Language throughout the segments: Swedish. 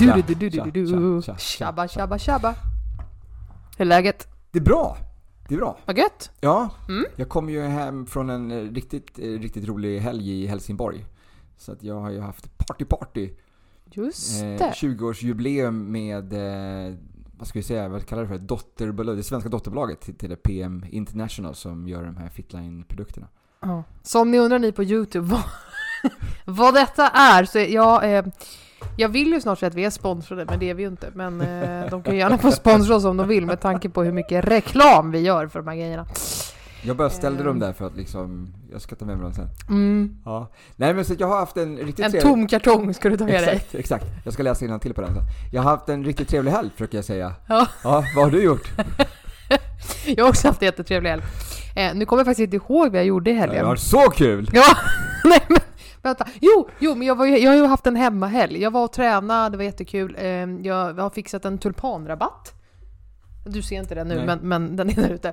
Du, du, du, du, du, du. tja, tja, tja. Tjabba, tjabba, tjabba. Hur är läget? Det är bra! Det är bra. Vad gött! Ja, Mm. jag kom ju hem från en eh, riktigt, eh, riktigt rolig helg i Helsingborg. Så att jag har ju haft party-party. Just Eh, det. 20-årsjubileum med, eh, vad ska vi säga, vad kallar det för? Dotterbolag, det svenska dotterbolaget till, till PM International som gör de här Fitline-produkterna. Ja. Så om ni undrar ni på Youtube vad, vad detta är, så är jag, eh, jag vill ju snart säga att vi är sponsrade, men det är vi ju inte. Men eh, de kan ju gärna få sponsra oss om de vill med tanke på hur mycket reklam vi gör för de här grejerna. Jag bara ställde dem där för att liksom, jag ska ta med mig dem sen. Mm. Ja. Nej men så jag har haft en riktigt En trevlig... tom kartong ska du ta med dig. Exakt. Jag ska läsa till på den sen. Jag har haft en riktigt trevlig helg, försöker jag säga. Ja. Ja, vad har du gjort? Jag har också haft en jättetrevlig helg. Eh, nu kommer jag faktiskt inte ihåg vad jag gjorde i helgen. har så kul! Ja, nej men vänta. Jo, jo men jag, var, jag har ju haft en hemmahelg. Jag var och tränade, det var jättekul. Eh, jag har fixat en tulpanrabatt. Du ser inte den nu, men, men den är där ute.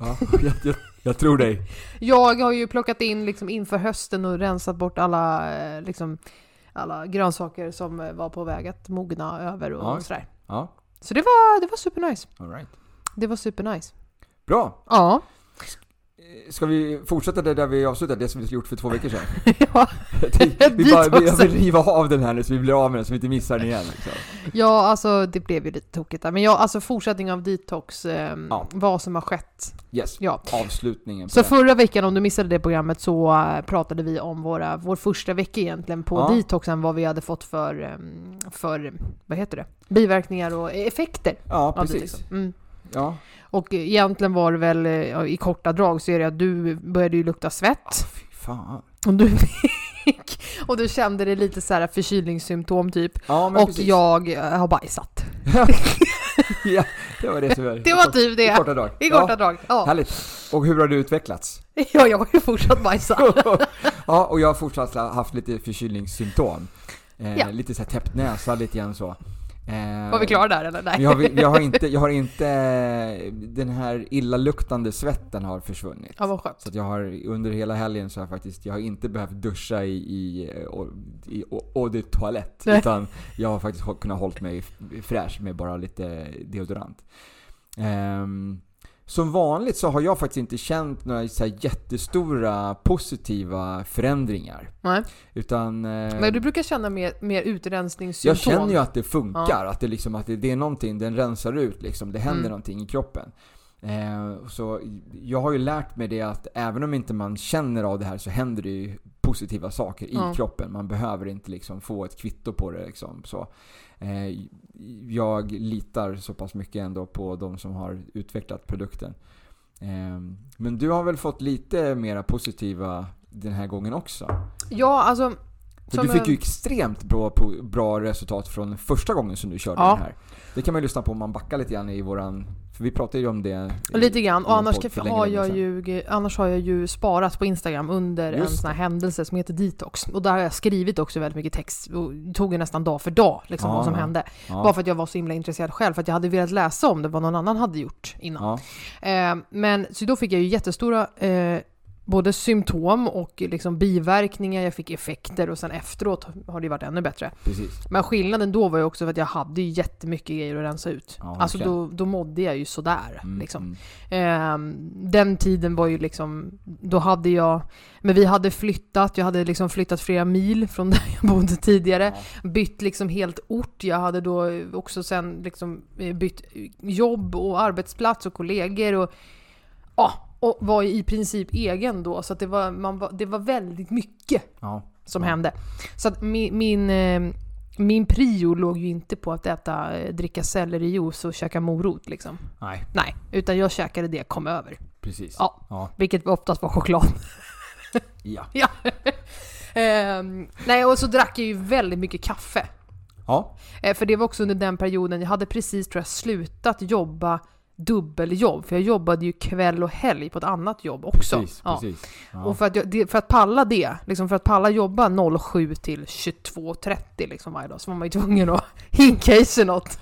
Ja, jag, jag, jag tror dig. Jag har ju plockat in liksom inför hösten och rensat bort alla, eh, liksom, alla grönsaker som eh, var på väg att mogna över och Ja. sådär. Ja, Så det var, det var supernice. alright. Det var supernice. Bra! Ja. Eh, Ska vi fortsätta det där vi avslutade, det som vi gjort för två veckor sedan? ja. vi bara, vi, jag vill riva av den här nu så vi blir av med den så vi inte missar den igen. Liksom. Ja, alltså det blev ju lite tokigt där. Men ja, alltså fortsättning av detox, eh, Ja. vad som har skett. Yes, Ja. avslutningen Så den. förra veckan, om du missade det programmet, så eh, pratade vi om våra, vår första vecka egentligen på Ja. detoxen, vad vi hade fått för, ehm, för, vad heter det, biverkningar och effekter. Ja, precis. Ja. Och egentligen var det väl, i korta drag, så är det att du började ju lukta svett. fy fan. Och du fick, och du kände det lite så här förkylningssymptom typ. Ja, Och precis. jag har bajsat. ja, det var det var Det var typ I det. korta drag. I korta ja, drag. Ja. Härligt. Och hur har du utvecklats? ja, jag har ju fortsatt bajsa. ja, och jag har fortsatt haft lite förkylningssymptom. Eh, Ja. Lite så här täppt näsa, lite grann så. Eh, Var vi klara där eller? Nej. Jag, har, jag, har inte, jag har inte, den här illaluktande svetten har försvunnit. Ja, vad skönt. Så jag har, under hela helgen så har jag faktiskt, jag har inte behövt duscha i, i, i, i eau de toilette. Nej. Utan jag har faktiskt kunnat hålla mig fräsch med bara lite deodorant. Ehm, som vanligt så har jag faktiskt inte känt några så jättestora positiva förändringar. Nej. Utan... eh, Men du brukar känna mer, mer jag utrensningssymptom. känner ju att det funkar, Ja. att det liksom att det, det är någonting, den rensar ut liksom, det händer Mm. någonting i kroppen. Eh, så jag har ju lärt mig det att även om inte man känner av det här så händer det ju positiva saker i Ja. kroppen. Man behöver inte liksom få ett kvitto på det liksom. Så, jag litar så pass mycket ändå på de som har utvecklat produkten. Eh, men du har väl fått lite mera positiva den här gången också? Ja, alltså... För du fick ju extremt bra, bra resultat från första gången som du körde Ja. den här. Det kan man ju lyssna på om man backar lite grann i våran... För vi pratade ju om det i- Lite grann. Och en annars, länge, har jag sedan. ju, annars har jag ju sparat på Instagram under en Just sån här händelse som heter Detox. Och där har jag skrivit också väldigt mycket text. Och tog ju nästan dag för dag liksom, Ja, vad som hände. Ja. Bara för att jag var så himla intresserad själv. För att jag hade velat läsa om det, vad någon annan hade gjort innan. Ja. Eh, men så då fick jag ju jättestora eh, både symptom och liksom biverkningar, jag fick effekter och sen efteråt har det varit ännu bättre. Precis. Men skillnaden då var ju också att jag hade ju jättemycket grejer att rensa ut. Ja, alltså då, då mådde jag ju sådär. Mm, Liksom. mm. Ehm, den tiden var ju liksom, då hade jag, men vi hade flyttat, jag hade liksom flyttat flera mil från där jag bodde tidigare. Bytt liksom helt ort, jag hade då också sen liksom eh, bytt jobb och arbetsplats och kollegor och ja, och var i princip egen då. Så det var, man var, det var väldigt mycket Ja. som Ja. hände. Så att min, min, eh, min prio låg ju inte på att äta, eh, dricka sellerijuice och käka morot liksom. Nej, Nej, utan jag käkade det kom över. Precis. Ja. Ja. Vilket oftast var choklad. Ja. Ehm, nej, och så drack jag ju väldigt mycket kaffe. Ja. Eh, för det var också under den perioden, jag hade precis tror jag slutat jobba dubbeljobb. För jag jobbade ju kväll och helg på ett annat jobb också. Precis. Ja. precis. Ja. Och för att, jag, för att palla det, liksom för att palla jobba 07 till 22.30 liksom varje dag, så var man ju tvungen att hinka i sig något.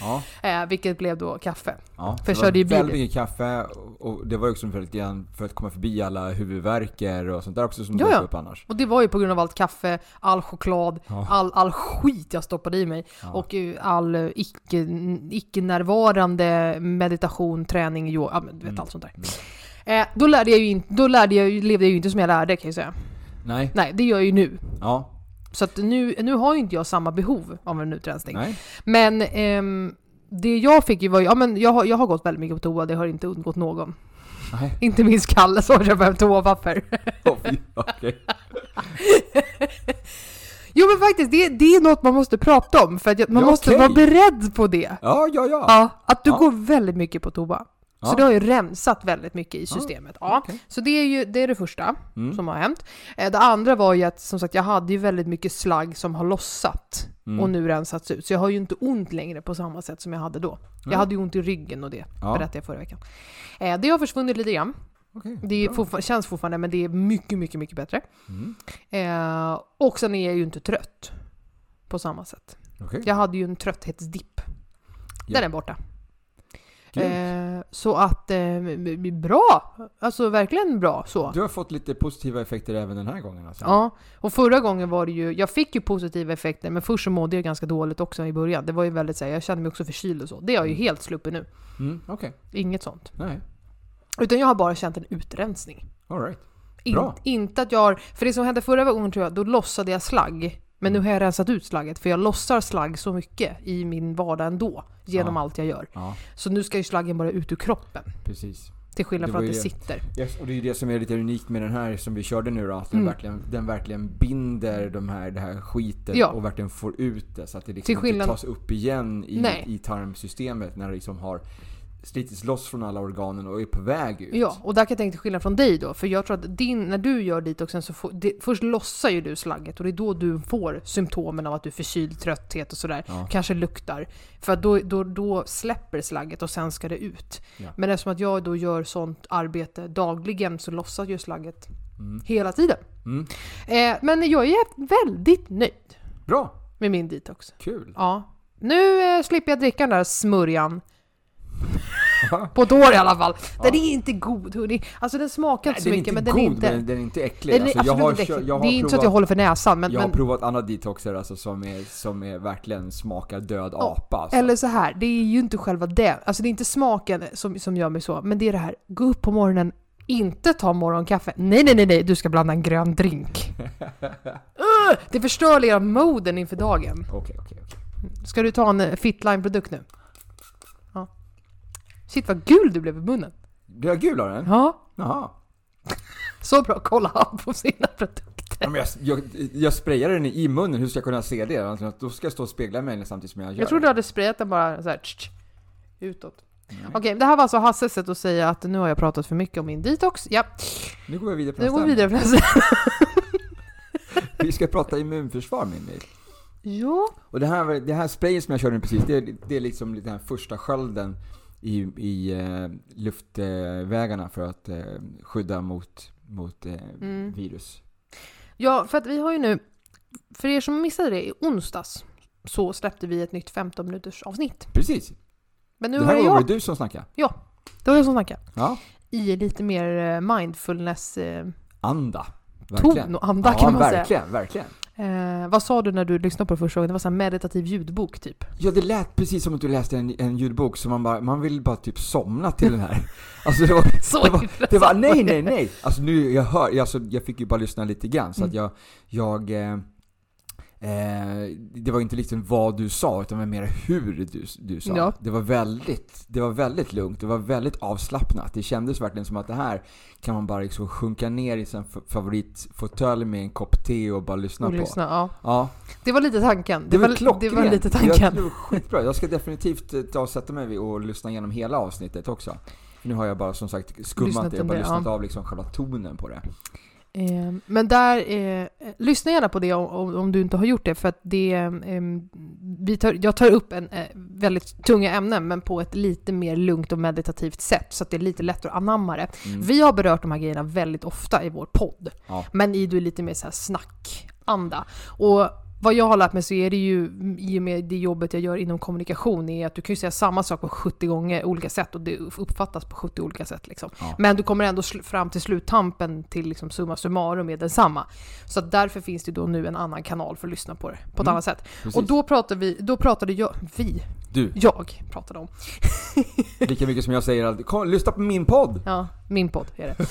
ja. Eh, vilket blev då kaffe. Ja, För det körde ju bil. väldigt mycket kaffe och- det var ju också för, lite grann för att komma förbi alla huvudvärker och sånt där också som Ja, dök upp annars. Och det var ju på grund av allt kaffe, all choklad, all, all skit jag stoppade i mig. Och eh, all eh, icke, icke-närvarande meditation, träning, yoga, ja, men du vet Mm. allt sånt där. Eh, då lärde jag ju inte, då lärde jag, levde jag ju inte som jag lärde kan jag säga. Nej. Nej, det gör jag ju nu. Ja. Så att nu, nu har ju inte jag samma behov av en utrensning. Nej. Men ehm, det jag fick ju var ju, ja men jag har, jag har gått väldigt mycket på toa, det har inte undgått någon. Nej. Inte minst Kalle som köper hem toapapper. Oh, okej. Jo men faktiskt, det, det är något man måste prata om, för att jag- man Ja, måste okej. vara beredd på det. Ja, ja, ja. Ja, att du Ja. går väldigt mycket på toa. Så det har ju rensat väldigt mycket i systemet. Ja. Okej. Så det är ju det, är det första Mm. som har hänt. Eh, Det andra var ju att som sagt jag hade ju väldigt mycket slagg som har lossat Mm. och nu rensats ut. Så jag har ju inte ont längre på samma sätt som jag hade då. Jag Nej. hade ju ont i ryggen och det Ja. berättade jag förra veckan. Eh, Det har försvunnit lite grann. Okej, Det fortfar- känns fortfarande men det är mycket, mycket, mycket bättre. Mm. Eh, och sen är jag ju inte trött på samma sätt. Okej. Jag hade ju en trötthetsdipp. Ja. Den är borta. Eh, så att, eh, bra! Alltså verkligen bra så. Du har fått lite positiva effekter även den här gången alltså? Ja, och förra gången var det ju, jag fick ju positiva effekter men först så mådde jag ganska dåligt också i början. Det var ju väldigt såhär, jag kände mig också förkyld och så. Det har jag ju helt sluppit nu. Mm, Okej. Inget sånt. Nej. Utan jag har bara känt en utrensning. Alright. In, Bra. inte att jag har, för det som hände förra gången tror jag, då lossade jag slagg. Men nu har jag rensat ut slagget, för jag lossar slagg så mycket i min vardag ändå. Genom Ja. allt jag gör. Ja, Så nu ska ju slaggen bara ut ur kroppen. precis. Till skillnad från att det det. sitter. Yes, och det är ju det som är lite unikt med den här som vi körde nu då. Att den, Mm. verkligen, den verkligen binder de här, det här skiten Ja. och verkligen får ut det. Så att det liksom inte tas upp igen i, Nej. i tarmsystemet när det liksom har slitits loss från alla organen och är på väg ut. Ja, och där kan jag tänka till skillnad från dig då. För jag tror att din, när du gör detoxen så får, det, först lossar ju du slagget och det är då du får symptomen av att du är förkyld, trötthet och sådär. Ja. Kanske luktar. För då, då, då släpper slagget och sen ska det ut. Ja. Men eftersom att jag då gör sånt arbete dagligen så lossar ju slagget Mm. hela tiden. Mm. Eh, men jag är väldigt nöjd Bra! med min detox. Kul! Ja. Nu eh, slipper jag dricka den där smörjan. På ett år i alla fall. Den är inte god hörni. Alltså den smakar inte så den är mycket inte men den god, är inte... men den är inte äcklig. Den är alltså, jag har, inte äcklig. jag har Det är inte så att jag håller för näsan men... Jag har men provat andra detoxer alltså, som, är, som är verkligen smakar död Ja, apa. Alltså. eller så här, det är ju inte själva det. Alltså det är inte smaken som, som gör mig så. Men det är det här, gå upp på morgonen, inte ta morgonkaffe. Nej, nej, nej, nej, du ska blanda en grön drink. Ugh, det förstör hela moden inför dagen. Okej, okej, okej. Ska du ta en eh, Fitline-produkt nu? Shit vad gul du blev i munnen. Blir jag gul av den? Ja. Jaha. Så bra kolla han på sina produkter. Ja, men jag, jag, jag sprayar den i munnen, hur ska jag kunna se det? Alltså, då ska jag stå och spegla mig samtidigt som jag gör Jag trodde du hade sprayat den bara så här, tsch, tsch, utåt. Nej. Okej, det här var alltså Hasses sätt att säga att nu har jag pratat för mycket om min detox. Ja, Nu går vi vidare på nu går vi nästa. vidare på nästa. Vi ska prata immunförsvar Mimmi. Ja. Och det här, det här sprayen som jag körde precis, det är, det är liksom den här första skölden i, i eh, luftvägarna för att eh, skydda mot, mot eh, Mm. virus. Ja, för att vi har ju nu, för er som missade det, i onsdags så släppte vi ett nytt 15 minuters avsnitt. Precis. Men nu det här jag, var det du som snackade. det var jag som snackade, Ja. i lite mer eh, mindfulness eh, Anda. Verkligen. ton och anda ja, kan man säga. verkligen, verkligen. Eh, vad sa du när du lyssnade på det första gången? Det var så här meditativ ljudbok typ. Ja, det lät precis som att du läste en, en ljudbok som man bara, man vill bara typ somna till den här. Alltså det var, Så det var, det var nej, nej, nej. Alltså nu, jag hör, alltså, jag fick ju bara lyssna lite grann så att Mm. jag, jag eh, Eh, det var inte liksom vad du sa, utan var mer hur du, du sa. Ja. Det, var väldigt, det var väldigt lugnt, det var väldigt avslappnat. Det kändes verkligen som att det här kan man bara liksom sjunka ner i sin favoritfåtölj med en kopp te och bara lyssna och på. lyssna. Ja. Ja, Det var lite tanken. det, Det, var var, det var lite Jag, tanken. det var skitbra. Jag ska definitivt eh, ta och sätta mig och lyssna igenom hela avsnittet också. Nu har jag bara som sagt skummat Lyssnat det, jag bara lyssnat ja. av liksom själva tonen på det. Eh, men där, eh, lyssna gärna på det om, om, du inte har gjort det, för att det, eh, vi tar, jag tar upp en eh, väldigt tunga ämnen, men på ett lite mer lugnt och meditativt sätt, så att det är lite lättare att anamma det. Mm. Vi har berört de här grejerna väldigt ofta i vår podd, Ja. men i du är lite mer så här snackanda. Och vad jag har lärt mig så är det ju, i och med det jobbet jag gör inom kommunikation, är att du kan ju säga samma sak på 70 gånger olika sätt och det uppfattas på 70 olika sätt. Liksom. Ja. Men du kommer ändå fram till sluttampen till liksom summa summarum är densamma. Så att därför finns det då nu en annan kanal för att lyssna på det på ett Mm, annat sätt. Precis. Och då pratade vi, då pratade jag, vi, Du, jag pratade om, lika mycket som jag säger alltid, kom, lyssna på min podd! ja, min podd är det.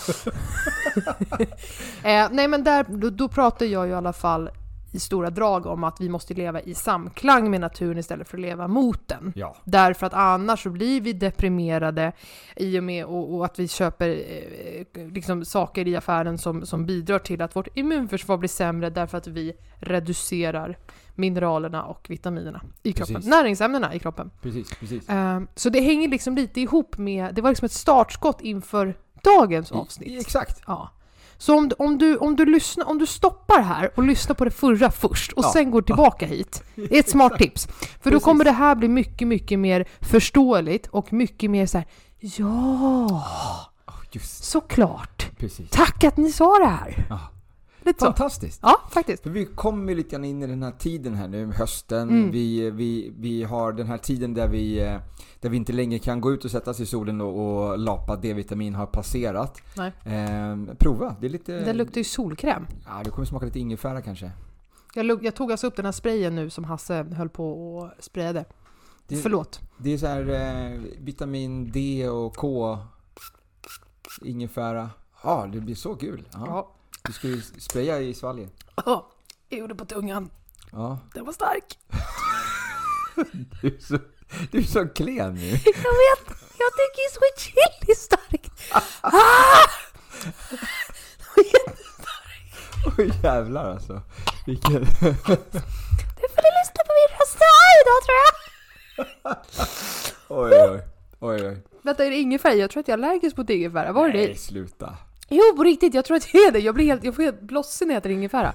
eh, nej men där, då, då pratade jag ju i alla fall i stora drag om att vi måste leva i samklang med naturen istället för att leva mot den. Ja. Därför att annars så blir vi deprimerade i och med och, och att vi köper eh, liksom saker i affären som, som bidrar till att vårt immunförsvar blir sämre därför att vi reducerar mineralerna och vitaminerna i kroppen. Precis. Näringsämnena i kroppen. Precis, precis. Eh, så det hänger liksom lite ihop med, det var liksom ett startskott inför dagens I, avsnitt. exakt. Ja. Så om, du- om, du, om, du lyssnar, om du stoppar här och lyssnar på det förra först och Ja. sen går tillbaka hit. Det är ett smart tips. För då kommer det här bli mycket, mycket mer förståeligt och mycket mer så här. Ja, Oh, såklart. precis. Tack att ni sa det här. Ja. Lite så. Fantastiskt! Ja, faktiskt. För vi kommer ju lite grann in i den här tiden här nu, hösten. Mm. Vi, vi, vi har den här tiden där vi, eh, där vi inte längre kan gå ut och sätta oss i solen och, och lapa D-vitamin har passerat. Nej. Eh, prova, det är lite... Det luktar ju solkräm. Ja, det kommer smaka lite ingefära kanske. Jag, jag tog alltså upp den här sprayen nu som Hasse höll på och sprayade. Det, Förlåt. det är så här eh, vitamin D och K, ingefära. Ja, det blir så kul. Ja. Du ska ju spraya i svalget. Ja, jag gjorde på tungan. Ja. Den var stark. Du är så, du är så klen nu. Jag vet. Jag tycker ju sweet chili är starkt. Ah! Oj jävlar alltså. Vilken... Du får lyssna på min röst idag tror jag. Oj oj. Oj oj. Vänta, är det ingefära? Jag tror att jag är allergisk mot ingefära. Var det Nej, sluta. Jo, på riktigt. Jag tror att det är det. Jag blir helt, jag får helt blossig när jag äter ingefära.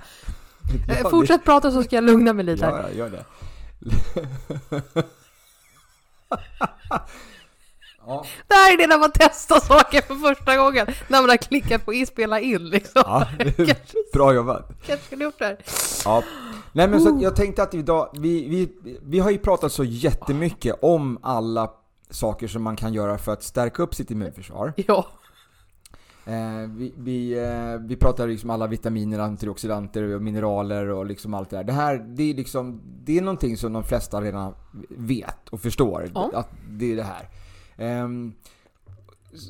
Ja, Eh, Fortsätt prata så ska jag lugna mig lite. ja, ja, gör det. ja, Det här är det när man testar saker för första gången. När man har klickat på inspela in liksom. ja. Bra jobbat. Kanske skulle gjort det här. Ja. Nej men så att jag tänkte att idag, vi, vi, vi har ju pratat så jättemycket om alla saker som man kan göra för att stärka upp sitt immunförsvar. Ja. Eh, vi, vi, eh, vi pratar liksom alla vitaminer, antioxidanter och mineraler och liksom allt det där. Det här, det är liksom, det är någonting som de flesta redan vet och förstår. Ja. Att det är det här. Ehm,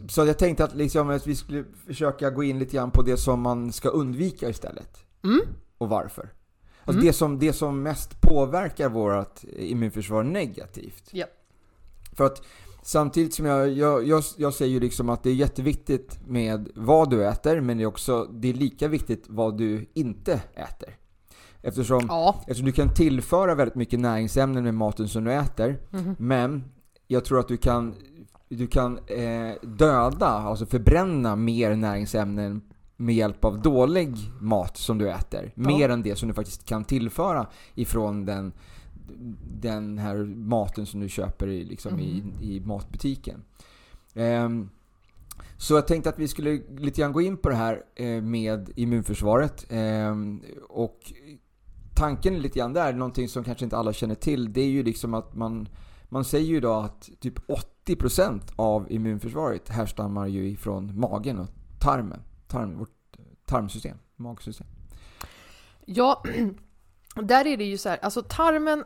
så jag tänkte att, liksom, att vi skulle försöka gå in lite grann på det som man ska undvika istället. Mm. Och varför. Alltså Mm. det, som, det som mest påverkar vårt immunförsvar negativt. Ja. För att samtidigt som jag, jag, jag, jag säger ju liksom att det är jätteviktigt med vad du äter, men det är också det är lika viktigt vad du inte äter. Eftersom, Ja. eftersom du kan tillföra väldigt mycket näringsämnen med maten som du äter, Mhm. men jag tror att du kan, du kan eh, döda, alltså förbränna mer näringsämnen med hjälp av dålig mat som du äter. Ja. Mer än det som du faktiskt kan tillföra ifrån den, den här maten som du köper i, liksom i, i matbutiken. Ehm, så jag tänkte att vi skulle lite grann gå in på det här eh, med immunförsvaret. Ehm, och tanken lite grann där, någonting som kanske inte alla känner till, det är ju liksom att man, man säger ju idag att typ 80% av immunförsvaret härstammar ju ifrån magen och tarmen. Tarm, vårt tarmsystem, magsystem. Ja, där är det ju så här, alltså tarmen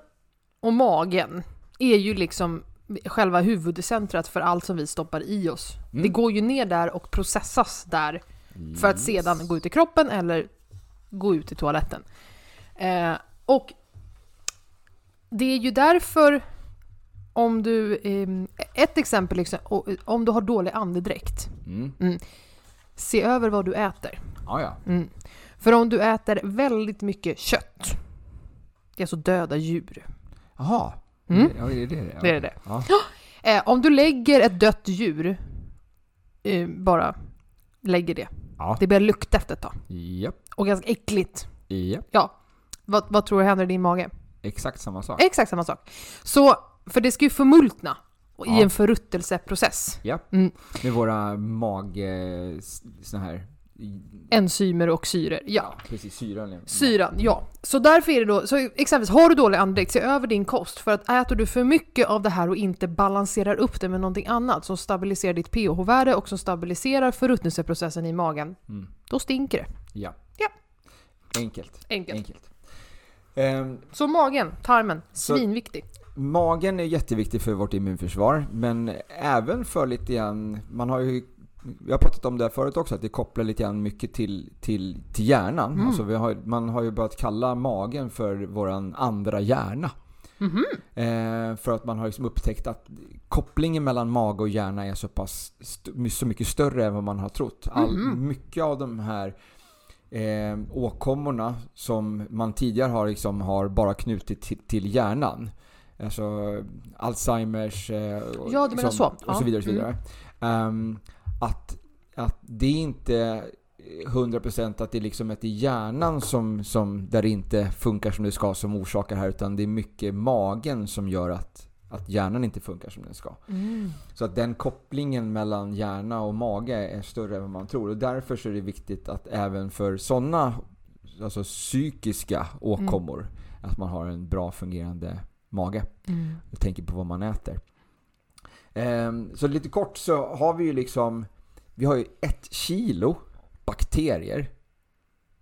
och magen är ju liksom själva huvudcentrat för allt som vi stoppar i oss. Mm. Det går ju ner där och processas där för att sedan gå ut i kroppen eller gå ut i toaletten. Eh, och det är ju därför om du, eh, ett exempel, liksom, om du har dålig andedräkt, Mm. se över vad du äter. Ja, ja. Mm. För om du äter väldigt mycket kött, det är alltså döda djur. Jaha. Mm. Ja, det är det. Det är det. Ja. Eh, om du lägger ett dött djur eh, bara lägger det. Ja. Det börjar lukta efter ett tag. Japp. Och ganska äckligt. Japp. Ja. Vad, vad tror du händer i din mage? Exakt samma sak. Exakt samma sak. Så, för det ska ju förmultna och i Ja. en förruttmelseprocess. Japp. Mm. Med våra mag... eh, Såna här... Enzymer och syror. Ja. precis. Syran. Syran, ja. Så därför är det då, så exempelvis har du dålig andedräkt, se över din kost. För att äter du för mycket av det här och inte balanserar upp det med någonting annat som stabiliserar ditt pH-värde och som stabiliserar förruttnelseprocessen i magen, Mm. då stinker det. Ja. Ja. Enkelt. Enkelt. Enkelt. Ehm, Så magen, tarmen, svinviktig. Magen är jätteviktig för vårt immunförsvar, men även för lite grann, man har ju vi har pratat om det här förut också, att det kopplar lite grann mycket till, till, till hjärnan. Mm. Alltså har, man har ju börjat kalla magen för våran andra hjärna. Mhm. Eh, för att man har liksom upptäckt att kopplingen mellan mage och hjärna är så pass så mycket större än vad man har trott. All, Mhm. Mycket av de här eh, åkommorna som man tidigare har, liksom, har bara knutit till, till hjärnan. Alltså Alzheimers eh, och, Ja, du menar så. och Ja. så vidare. Och så Mm. vidare. Att, att det är inte 100% att det är liksom i hjärnan som, som, där det inte funkar som det ska som orsakar det här utan det är mycket magen som gör att, att hjärnan inte funkar som den ska. Mm. Så att den kopplingen mellan hjärna och mage är större än vad man tror och därför så är det viktigt att även för sådana alltså psykiska åkommor att man har en bra fungerande mage Mm. och tänker på vad man äter. Ehm, så lite kort så har vi ju liksom vi har ju ett kilo bakterier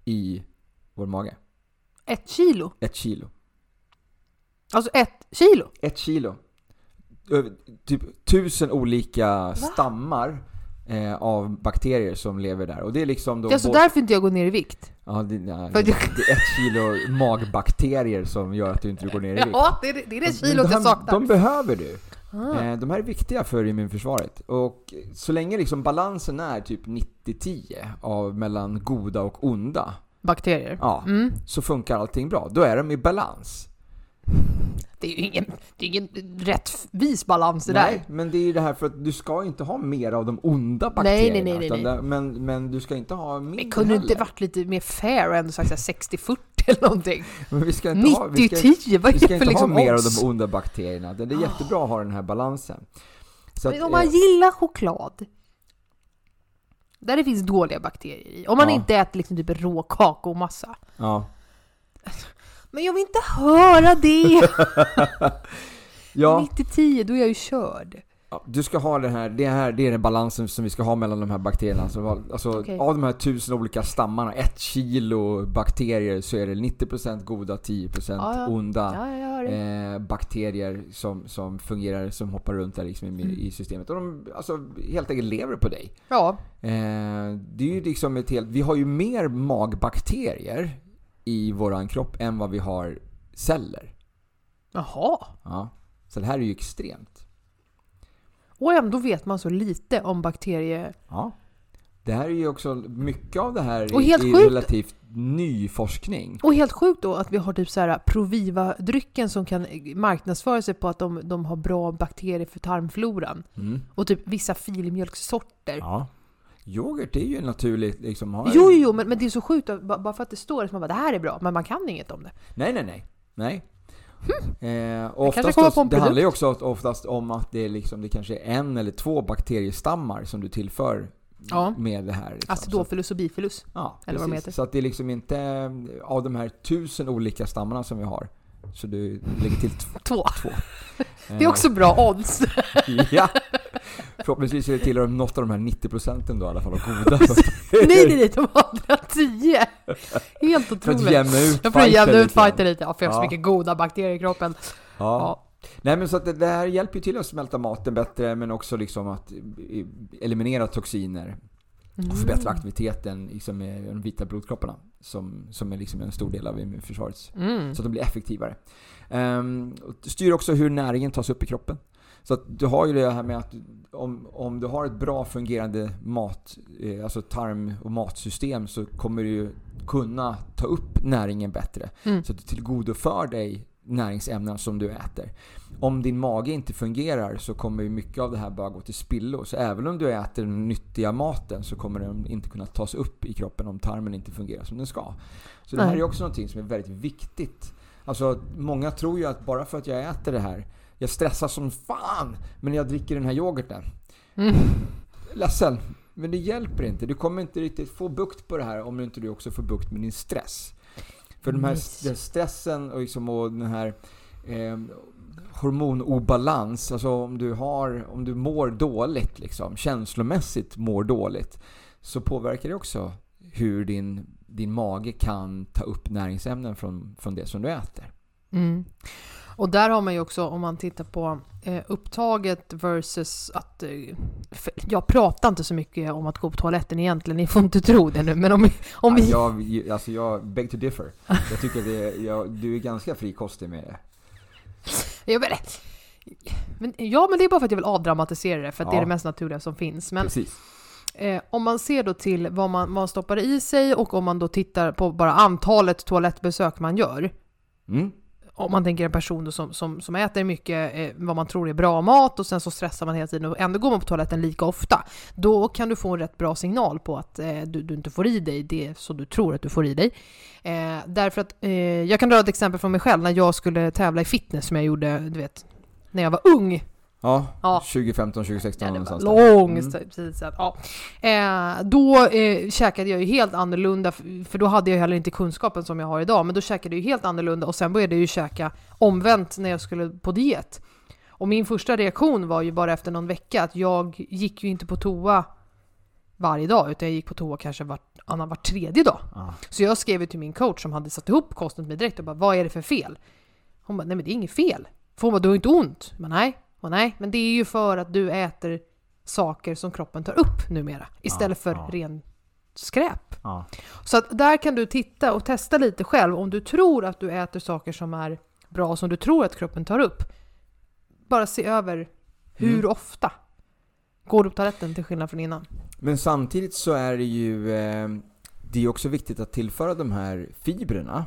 i vår mage. Ett kilo. Ett kilo. Alltså ett kilo. Ett kilo. Typ tusen olika stammar eh, av bakterier som lever där. Och det är liksom då... Det är alltså både- därför inte jag går ner i vikt. Ja, det, nej, det, det är ett kilo magbakterier som gör att du inte går ner i vikt. Ja, det är det, det, är det jag saknar. de behöver du. Ah. Eh, de här är viktiga för immunförsvaret. Och så länge liksom balansen är typ 90-10 av mellan goda och onda. Bakterier? Ja. Mm. Så funkar allting bra. Då är de i balans. Det är ju ingen, det är ingen rättvis balans det nej, där. Nej, men det är ju det här för att du ska inte ha mer av de onda bakterierna. Nej, nej, nej. nej, nej. Det, men, men du ska inte ha mindre Men kunde det inte varit lite mer fair och ändå sagt 60-40 eller någonting. Men vi ska inte 90 ha, vi ska, 10, vad är det för liksom Vi ska inte ha liksom mer odds? av de onda bakterierna. Det är ah. jättebra att ha den här balansen. Så men att, om man eh, gillar choklad, där det finns dåliga bakterier i. Om man ja. inte äter liksom typ rå kakaomassa. Ja. Men jag vill inte höra det! ja. 90-10, då är jag ju körd. Ja, Du ska ha det här, det här, det är den balansen som vi ska ha mellan de här bakterierna. Alltså, alltså Okej. av de här tusen olika stammarna, ett kilo bakterier, så är det 90% goda, 10% Ja, ja. onda eh, bakterier som, som fungerar, som hoppar runt där liksom i, Mm. i systemet. Och de alltså, helt enkelt lever på dig. Ja. Eh, det är ju liksom ett helt, vi har ju mer magbakterier i våran kropp än vad vi har celler. Jaha. Ja. Så det här är ju extremt. Och ändå vet man så lite om bakterier... Ja. Det här är ju också, mycket av det här Och är, helt är sjukt. relativt ny forskning. Och helt sjukt då att vi har typ så här Proviva-drycken som kan marknadsföra sig på att de, de har bra bakterier för tarmfloran. Mm. Och typ vissa filmjölkssorter. Ja. Yoghurt är ju naturligt liksom. Har Jo, jo, jo, men, men det är så sjukt att, ba- bara för att det står så man bara det här är bra, men man kan inget om det. Nej, nej, nej. nej. Eh, oftast det handlar ju produkt. också oftast om att det, är liksom, det kanske är en eller två bakteriestammar som du tillför Ja. med det här. Liksom. Acidofilus och bifilus. Ja, Eller vad de heter. Så att det är liksom inte eh, av de här tusen olika stammarna som vi har. Så du lägger till t- Två. två. Det är också bra odds. ja. Förhoppningsvis är det tillhör något av de här 90 procenten då i alla fall, av goda. nej, nej, nej, de andra tio. Helt För att otroligt. jämna ut Jag får jämna ut fighten lite. Ja, för jag har så mycket goda bakterier i kroppen. Ja. Ja. Nej men så att det, det här hjälper ju till att smälta maten bättre men också liksom att eliminera toxiner och förbättra aktiviteten liksom med de vita blodkropparna som, som är liksom en stor del av immunförsvaret. Mm. Så att de blir effektivare. Um, styr också hur näringen tas upp i kroppen. Så att du har ju det här med att om, om du har ett bra fungerande mat, eh, alltså tarm och matsystem så kommer du kunna ta upp näringen bättre. Mm. Så att du tillgodoför dig näringsämnen som du äter. Om din mage inte fungerar så kommer ju mycket av det här bara gå till spillo. Så även om du äter den nyttiga maten så kommer den inte kunna tas upp i kroppen om tarmen inte fungerar som den ska. Så det här är också någonting som är väldigt viktigt. Alltså, många tror ju att bara för att jag äter det här, jag stressar som fan, men jag dricker den här yoghurten. Mm. Ledsen, men det hjälper inte. Du kommer inte riktigt få bukt på det här om inte du också får bukt med din stress. För de här, den stressen och, liksom, och den här eh, hormonobalans, alltså om du, har, om du mår dåligt, liksom, känslomässigt mår dåligt, så påverkar det också hur din, din mage kan ta upp näringsämnen från, från det som du äter. Mm. Och där har man ju också, om man tittar på eh, upptaget versus att... Eh, jag pratar inte så mycket om att gå på toaletten egentligen, ni får inte tro det nu, men om, om vi... Ja, jag, alltså jag beg to differ. Jag tycker det, jag, du är ganska frikostig med det. Jag vet, men, ja, men det är bara för att jag vill avdramatisera det, för att ja. det är det mest naturliga som finns. Men, Precis. Eh, om man ser då till vad man, vad man stoppar i sig och om man då tittar på bara antalet toalettbesök man gör. Mm om man tänker en person som, som, som äter mycket eh, vad man tror är bra mat och sen så stressar man hela tiden och ändå går man på toaletten lika ofta. Då kan du få en rätt bra signal på att eh, du, du, inte får i dig det som du tror att du får i dig. Eh, därför att, eh, jag kan dra ett exempel från mig själv när jag skulle tävla i fitness som jag gjorde, du vet, när jag var ung. Ja, ja. 2015, 2016 ja, någonstans. Lång mm. tid sedan. Ja. Eh, då eh, käkade jag ju helt annorlunda, för då hade jag heller inte kunskapen som jag har idag, men då käkade jag ju helt annorlunda och sen började jag ju käka omvänt när jag skulle på diet. Och min första reaktion var ju bara efter någon vecka att jag gick ju inte på toa varje dag, utan jag gick på toa kanske annan var tredje dag. Ah. Så jag skrev till min coach som hade satt ihop kosten med direkt och bara vad är det för fel? Hon bara nej men det är inget fel. För hon bara du har inte ont. Men nej, och nej, men det är ju för att du äter saker som kroppen tar upp numera istället ja, för ja. ren skräp. Ja. Så att där kan du titta och testa lite själv om du tror att du äter saker som är bra, som du tror att kroppen tar upp. Bara se över hur mm. ofta går du på toaletten till skillnad från innan. Men samtidigt så är det ju eh, det är också viktigt att tillföra de här fibrerna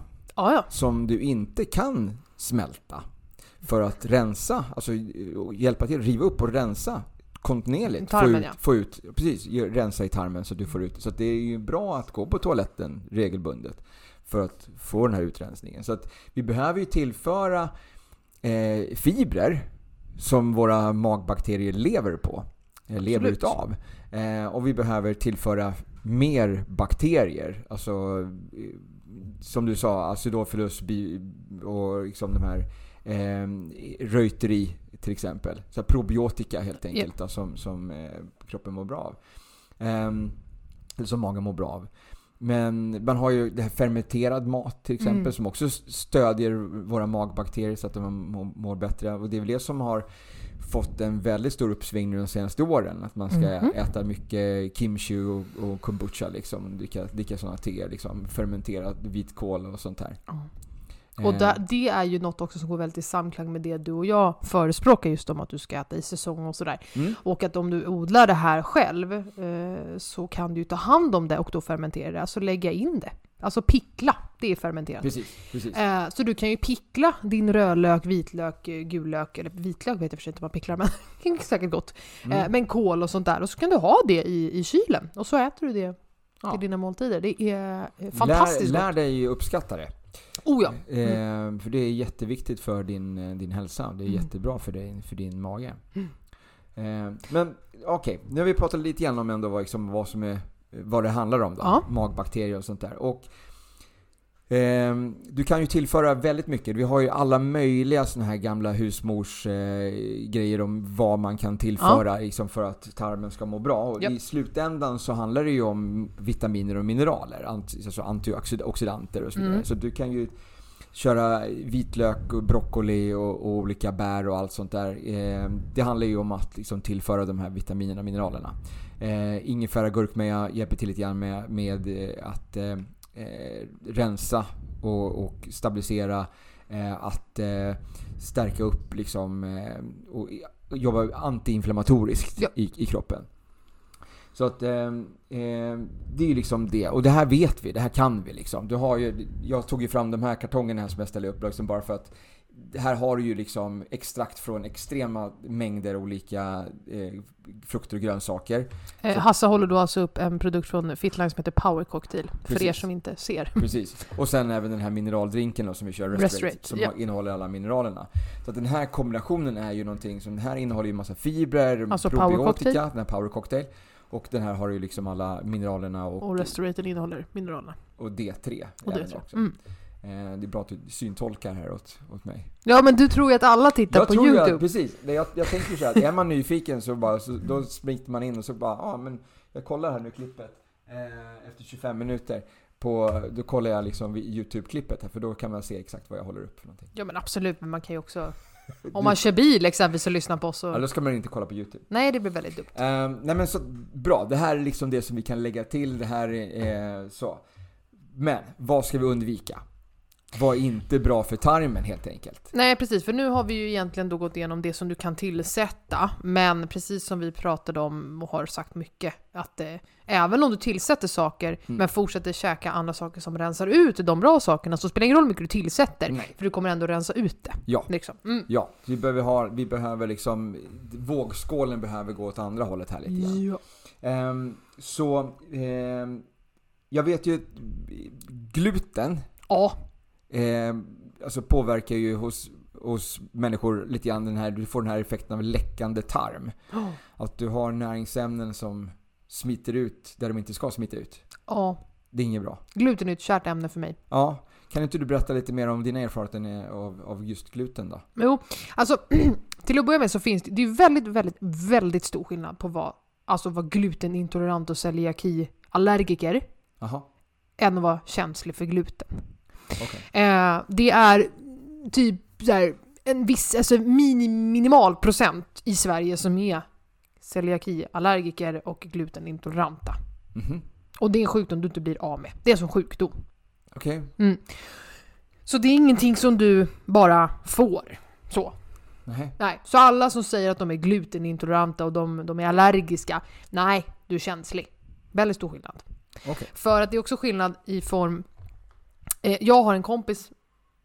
som du inte kan smälta för att rensa, alltså hjälpa till, riva upp och rensa kontinuerligt. Tarmen, få ut, ja. få ut, precis, rensa i tarmen så att du får ut. Så det är ju bra att gå på toaletten regelbundet för att få den här utrensningen. Så att vi behöver ju tillföra eh, fibrer som våra magbakterier lever på. Eh, lever utav. Eh, och vi behöver tillföra mer bakterier. Alltså eh, som du sa, acidofilus och liksom de här eh, reuteri till exempel. Så probiotika helt enkelt yep. då, som, som eh, kroppen mår bra av. Eh, eller som magen mår bra av. Men man har ju det här fermenterad mat till exempel mm. som också stödjer våra magbakterier så att de mår bättre. Och det är väl det som har fått en väldigt stor uppsving nu de senaste åren. Att man ska mm. äta mycket kimchi och, och kombucha liksom. Dricka, dricka sådana teer liksom. Fermenterad vitkål och sånt här. Mm. Och eh. där, det är ju något också som går väldigt i samklang med det du och jag förespråkar just om att du ska äta i säsong och sådär. Mm. Och att om du odlar det här själv eh, så kan du ju ta hand om det och då fermentera det, alltså lägga in det. Alltså pickla, det är fermenterat. Precis, precis. Eh, så du kan ju pickla din rödlök, vitlök, eh, gul lök, eller vitlök vet jag för sig inte man picklar men det är säkert gott. Mm. Eh, men kål och sånt där och så kan du ha det i, i kylen och så äter du det till ja. dina måltider. Det är fantastiskt lär, lär dig uppskatta det. Oh ja. Mm. för det är jätteviktigt för din, eh, din hälsa. Det är mm. jättebra för, dig, för din mage. Mm. Eh, men okej, okay. nu har vi pratat lite grann om ändå vad, liksom, vad, som är, vad det handlar om. Då. Ja. Magbakterier och sånt där. Och du kan ju tillföra väldigt mycket. Vi har ju alla möjliga såna här gamla husmorsgrejer om vad man kan tillföra ja. liksom för att tarmen ska må bra. Och yep. I slutändan så handlar det ju om vitaminer och mineraler, alltså antioxidanter och så vidare. Mm. Så du kan ju köra vitlök, och broccoli och, och, olika bär och allt sånt där. Ehm, det handlar ju om att liksom tillföra de här vitaminerna och mineralerna. Eh, ingefära, gurkmeja hjälper till lite grann med, med att eh, eh, rensa och, och stabilisera. Eh, att eh, stärka upp liksom, eh, och jobba antiinflammatoriskt ja. i, i kroppen. Så att eh, eh, det är ju liksom det. Och det här vet vi, det här kan vi liksom. Du har ju, jag tog ju fram de här kartongerna här som jag ställde upp liksom bara för att här har du ju liksom extrakt från extrema mängder olika eh, frukter och grönsaker. Eh, Hasse håller då alltså upp en produkt från Fitline som heter Power Cocktail. För Precis. er som inte ser. Precis. Och sen även den här mineraldrinken då, som vi kör, Restorate, som har- innehåller alla mineralerna. Så att den här kombinationen är ju någonting som, den här innehåller ju massa fibrer, Alltså probiotika, den här power cocktail. Och den här har ju liksom alla mineralerna och, Och Restorated innehåller mineralerna. och D3. Och det även tror också. jag. Mm. Eh, det är bra att du syntolkar här åt, åt mig. Ja men du tror ju att alla tittar Jag på tror YouTube. Jag, precis. Jag, jag tänker så här, är man nyfiken så bara, så, då smiter man in och så bara, ja ah, men jag kollar här nu klippet. Eh, efter 25 minuter. På, då kollar jag liksom YouTube-klippet här, för då kan man se exakt vad jag håller upp för någonting. Ja men absolut, men man kan ju också... Om man kör bil exempelvis och lyssnar på oss så... Ja, då ska man inte kolla på YouTube. Nej, det blir väldigt dumt. Ehm, nej men så, bra. Det här är liksom det som vi kan lägga till. Det här är eh, så. Men, vad ska vi undvika? Vad är inte bra för tarmen helt enkelt? Nej precis, för nu har vi ju egentligen då gått igenom det som du kan tillsätta. Men precis som vi pratade om och har sagt mycket, att eh, även om du tillsätter saker Mm. men fortsätter käka andra saker som rensar ut de bra sakerna så spelar det ingen roll hur mycket du tillsätter. Nej. För du kommer ändå rensa ut det. Ja. Liksom. Mm. Ja, vi behöver ha, vi behöver liksom, vågskålen behöver gå åt andra hållet här lite grann. Ja. Ehm, så, ehm, jag vet ju gluten, ja. Ehm, alltså påverkar ju hos, hos människor lite grann den här, du får den här effekten av läckande tarm. Oh. Att du har näringsämnen som smiter ut där de inte ska smita ut. Ja. Det är inget bra. Gluten är ett kärt ämne för mig. Ja, kan inte du berätta lite mer om dina erfarenheter av, av just gluten då? Jo, alltså till att börja med så finns det, det är väldigt, väldigt, väldigt stor skillnad på vad, alltså vad glutenintolerant och celiaki-allergiker Jaha, än att vara känslig för gluten. Okej. Eh, det är typ en viss, alltså mini, minimal procent i Sverige som är celiaki-allergiker och glutenintoleranta. Mhm. Och det är en sjukdom du inte blir av med. Det är en sjukdom. Okej, Så det är ingenting som du bara får. Så. nej. Nej, så alla som säger att de är glutenintoleranta och de, de är allergiska, nej, du är känslig. Väldigt stor skillnad. Okej. För att det är också skillnad i form... Eh, jag har en kompis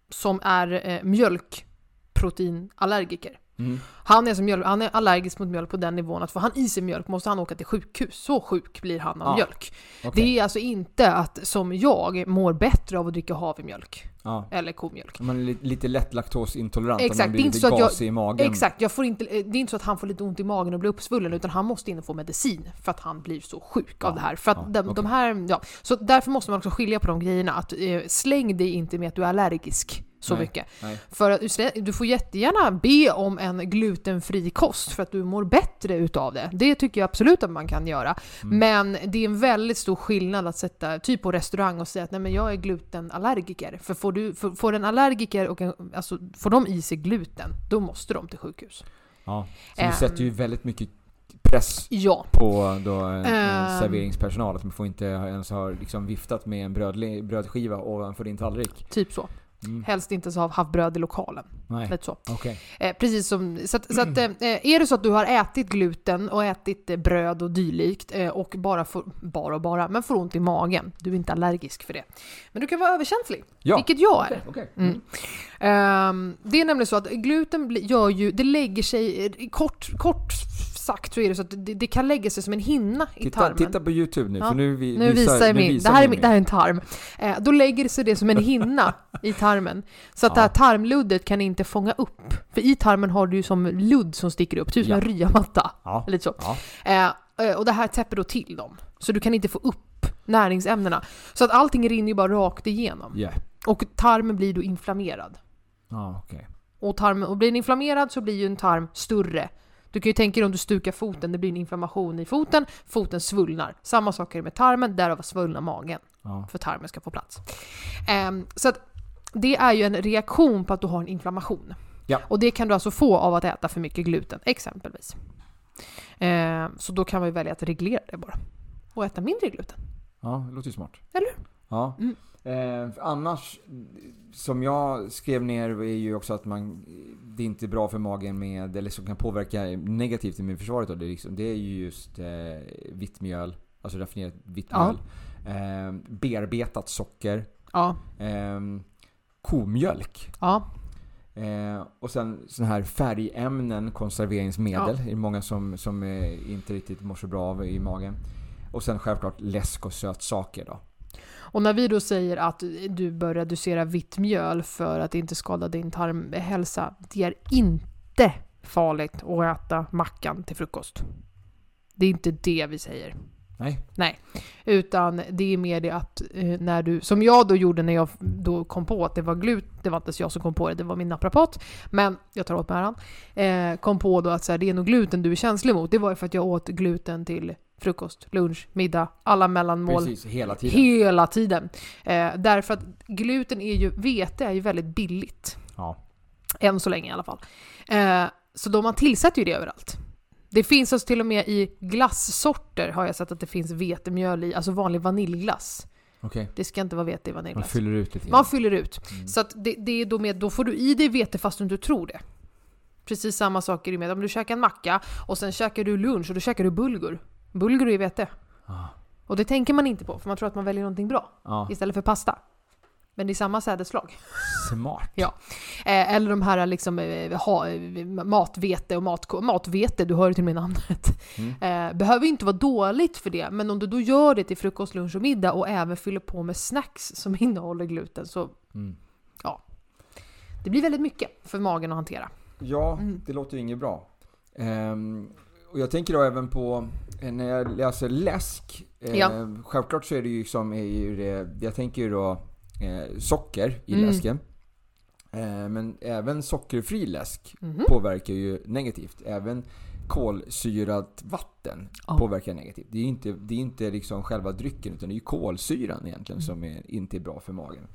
som är eh, mjölkproteinallergiker. Mm. Han är, som mjölk, han är allergisk mot mjölk på den nivån att får han i sig mjölk måste han åka till sjukhus. Så sjuk blir han av Ah, mjölk. Okej. Det är alltså inte att som jag mår bättre av att dricka havremjölk Ja. eller komjölk. Man är li- lite lätt laktosintolerant, Exakt, man det är blir lite så att jag- gasig i magen. Exakt, jag får inte, det är inte så att han får lite ont i magen och blir uppsvullen utan han måste in och få medicin för att han blir så sjuk av Ja, det här. För att de, de här, ja, så därför måste man också skilja på de grejerna. Att, eh, släng dig inte med att du är allergisk så Nej, mycket. nej. För att, du får jättegärna be om en glutenfri kost för att du mår bättre utav det. Det tycker jag absolut att man kan göra. Mm. Men det är en väldigt stor skillnad att sätta, typ på restaurang och säga att nej men jag är glutenallergiker. För får, du, får, får en allergiker och en, alltså, får de i sig gluten, då måste de till sjukhus. Ja. Så Ehm. sätter ju väldigt mycket press Ja. på då, en, en Ehm. serveringspersonal. Att man får inte ens ha liksom viftat med en brödskiva ovanför din tallrik. Typ så. Mm. Helst inte så ha haft bröd i lokalen. Nej, Lite så. okej. Eh, precis som, så att, så att, eh, är det så att du har ätit gluten och ätit eh, bröd och dylikt eh, och bara får, bara och bara, men får ont i magen. Du är inte allergisk för det. Men du kan vara överkänslig, Ja. vilket jag är. Okej. Mm. Ehm, det är nämligen så att gluten gör ju, det lägger sig, eh, kort, kort sagt så är det så det, det kan lägga sig som en hinna i Titta, tarmen. titta på YouTube nu, Ja. för nu, vi, Nu visar jag nu min, visar det här, är, min- det här är en tarm. Eh, då lägger sig det som en hinna i tarmen. Så att Ja. det här tarmluddet kan inte fånga upp. För i tarmen har du ju som ludd som sticker upp, typ som Ja. en ryamatta. Ja. Lite så. Eh, eh, och det här täpper då till dem. Så du kan inte få upp näringsämnena. Så att allting rinner ju bara rakt igenom. Yeah. Och tarmen blir då inflammerad. Ja, okej. Och, tarmen, och blir den inflammerad så blir ju en tarm större. Du kan ju tänka dig om du stukar foten, det blir en inflammation i foten, foten svullnar. Samma sak är det med tarmen, därav svullna magen. Ja. För tarmen ska få plats. Ehm, så att det är ju en reaktion på att du har en inflammation. Ja. Och det kan du alltså få av att äta för mycket gluten, exempelvis. Ehm, så då kan man ju välja att reglera det bara. Och äta mindre gluten. ja, det låter ju smart. Eller Ja. Mm. Eh, annars, som jag skrev ner, är ju också att man, det är inte bra för magen med, eller som kan påverka negativt immunförsvaret. Då, det, är liksom, det är ju just eh, vitt mjöl, alltså raffinerat vitt Ja. mjöl. Eh, bearbetat socker. Ja. Eh, komjölk. Ja. Eh, och sen sådana här färgämnen, konserveringsmedel. Det är många som, som eh, inte riktigt mår så bra av i magen. Och sen självklart läsk och sötsaker då. Och när vi då säger att du bör reducera vitt mjöl för att inte skada din tarmhälsa, det är inte farligt att äta mackan till frukost. Det är inte det vi säger. Nej. Nej. Utan det är mer det att eh, när du, som jag då gjorde när jag då kom på att det var glut, det var inte jag som kom på det, det var min naprapat. Men jag tar åt mig äran. Eh, kom på då att så här, det är nog gluten du är känslig mot. Det var ju för att jag åt gluten till frukost, lunch, middag, alla mellanmål. Precis, hela tiden. Hela tiden. Eh, därför att gluten är ju, vete är ju väldigt billigt. Ja. Än så länge i alla fall. Eh, så då man tillsätter ju det överallt. Det finns alltså till och med i glassorter har jag sett att det finns vetemjöl i, alltså vanlig vaniljglass. Okej. Det ska inte vara vete i Man vaniljglass. fyller ut lite Man fyller ut. Mm. Så att det, det är då med, då får du i dig vete fast du inte tror det. Precis samma sak är det med om du käkar en macka och sen käkar du lunch och då käkar du bulgur. Bulgur är ju vete. Ah. Och det tänker man inte på för man tror att man väljer någonting bra Ja, istället för pasta. Men det är samma sädesslag. smart. Ja. Eh, eller de här liksom, eh, ha, eh, matvete och mat, matvete, du hör ju till och med namnet. Mm. Eh, behöver inte vara dåligt för det, men om du då gör det till frukost, lunch och middag och även fyller på med snacks som innehåller gluten så Mm. det blir väldigt mycket för magen att hantera. Ja, Mm. det låter ju inget bra. Ehm, och jag tänker då även på eh, när jag läser läsk. Eh, Ja. Självklart så är det ju som, är det, jag tänker ju då eh, socker i Mm. läsken. Eh, men även sockerfri läsk Mhm. påverkar ju negativt. Även kolsyrat vatten Ja. påverkar negativt. Det är ju inte, det är inte liksom själva drycken utan det är ju kolsyran egentligen Mm. som är, inte är bra för magen.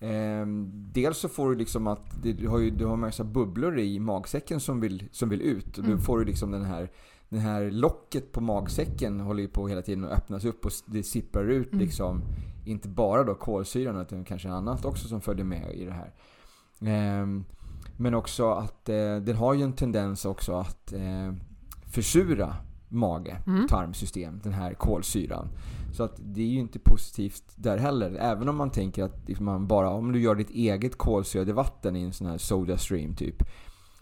Ehm, dels så får du liksom att du har ju du har en massa bubblor i magsäcken som vill, som vill ut. Och Mm. då får du liksom den här, den här locket på magsäcken håller ju på hela tiden att öppnas upp och det sipprar ut Mm. liksom inte bara då kolsyran utan kanske annat också som följer med i det här. Ehm, men också att eh, den har ju en tendens också att eh, försura mage, Mm. tarmsystem, den här kolsyran. Så att det är ju inte positivt där heller. Även om man tänker att man bara, om du gör ditt eget kolsyrade vatten i en sån här soda stream typ.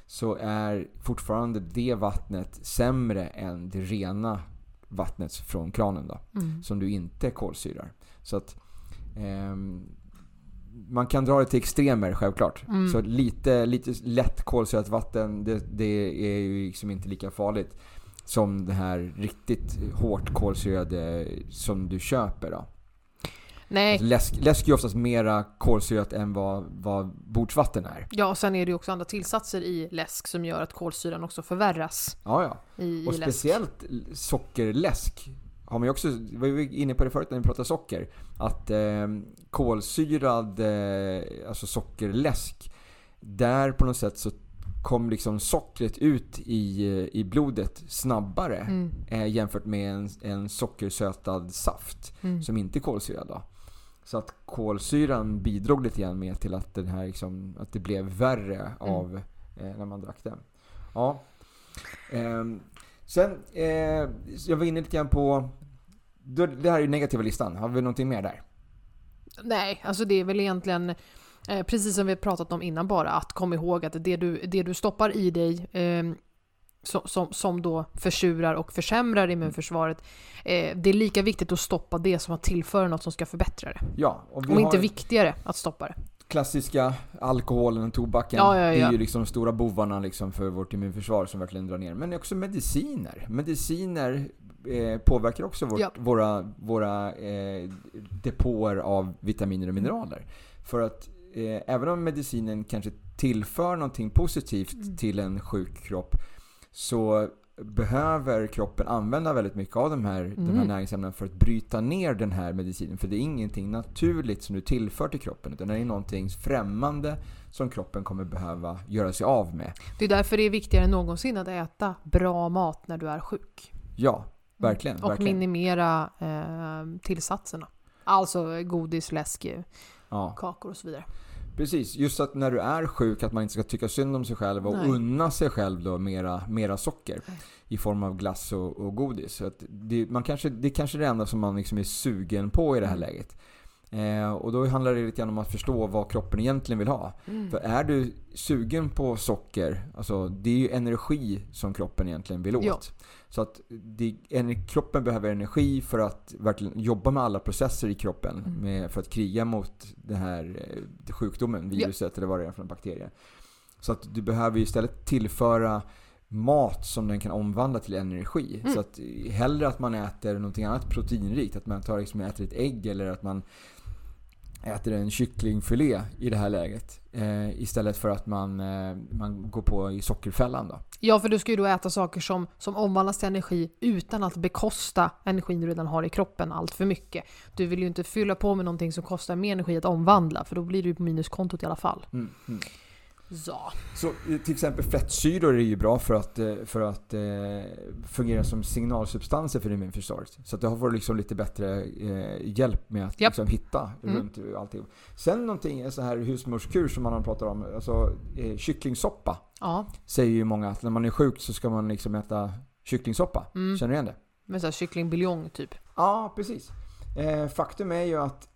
Så är fortfarande det vattnet sämre än det rena vattnet från kranen då Mm. som du inte kolsyrar. Så att ehm, man kan dra det till extremer självklart. Mm. Så lite, lite lätt kolsyrat vatten, det, det är ju liksom inte lika farligt som det här riktigt hårt kolsyrade som du köper då. Nej, Alltså läsk, läsk är oftast mera kolsyrat än vad, vad bordsvatten är. ja och sen är det ju också andra tillsatser i läsk som gör att kolsyran också förvärras Ja, ja. i, Och i speciellt sockerläsk har man också, vi var ju inne på det förut när vi pratade socker, att eh, kolsyrad eh, alltså sockerläsk, där på något sätt så kom liksom sockret ut i, i blodet snabbare Mm. eh, jämfört med en, en sockersötad saft Mm. som inte är kolsyrad. Då. Så att kolsyran bidrog lite grann med till att, den här liksom, att det blev värre av eh, när man drack den. Ja. Ehm, sen, eh, jag var inne lite grann på... Det här är ju negativa listan. Har vi någonting mer där? Nej, alltså det är väl egentligen eh, precis som vi pratat om innan bara, att kom ihåg att det du, det du stoppar i dig eh, som, som, som då försurar och försämrar immunförsvaret, eh, det är lika viktigt att stoppa det som att tillföra något som ska förbättra det. Ja, och Och inte viktigare att stoppa det. klassiska alkoholen och tobaken. Ja, ja, Det ja. är ju liksom de stora bovarna liksom för vårt immunförsvar som verkligen drar ner. Men också mediciner. Mediciner eh, påverkar också vårt, Ja. våra, våra eh, depåer av vitaminer och mineraler. För att eh, även om medicinen kanske tillför någonting positivt Mm. till en sjuk kropp så behöver kroppen använda väldigt mycket av de här, de här Mm. näringsämnena för att bryta ner den här medicinen. För det är ingenting naturligt som du tillför till kroppen utan det är någonting främmande som kroppen kommer behöva göra sig av med. Det är därför det är viktigare än någonsin att äta bra mat när du är sjuk. Ja, verkligen. Och verkligen. minimera eh, tillsatserna. Alltså godis, läsk, Ja, kakor och så vidare. Precis. Just att när du är sjuk att man inte ska tycka synd om sig själv och Nej. unna sig själv då mera, mera socker Nej. i form av glass och, och godis. Så att det, man kanske, det är kanske är det enda som man liksom är sugen på i det här Mm. läget. Eh, och då handlar det lite grann om att förstå vad kroppen egentligen vill ha. Mm. För är du sugen på socker, alltså det är ju energi som kroppen egentligen vill åt. Ja. Så att det, en, kroppen behöver energi för att verkligen jobba med alla processer i kroppen Mm. med, för att kriga mot den här eh, sjukdomen, viruset eller vad det är för en bakterie. Så att du behöver ju istället tillföra mat som den kan omvandla till energi. Mm. Så att hellre att man äter någonting annat proteinrikt, att man tar liksom, äter ett ägg eller att man äter en kycklingfilé i det här läget. Eh, istället för att man, eh, man går på i sockerfällan då. Ja, för du ska ju då äta saker som, som omvandlas till energi utan att bekosta energin du redan har i kroppen allt för mycket. Du vill ju inte fylla på med någonting som kostar mer energi att omvandla, för då blir du på minuskontot i alla fall. Mm, mm. Ja. Så till exempel fettsyror är ju bra för att, eh, för att eh, fungera som signalsubstanser för immunförsvaret. Så att det har fått liksom lite bättre eh, hjälp med att Japp. liksom hitta Mm. runt allting. Sen någonting, sån här husmorskur som man pratar om, alltså eh, kycklingsoppa. Ja, Säger ju många att när man är sjuk så ska man liksom äta kycklingsoppa. Mm. Känner du igen det? med kycklingbuljong typ. Ja, precis. Eh, faktum är ju att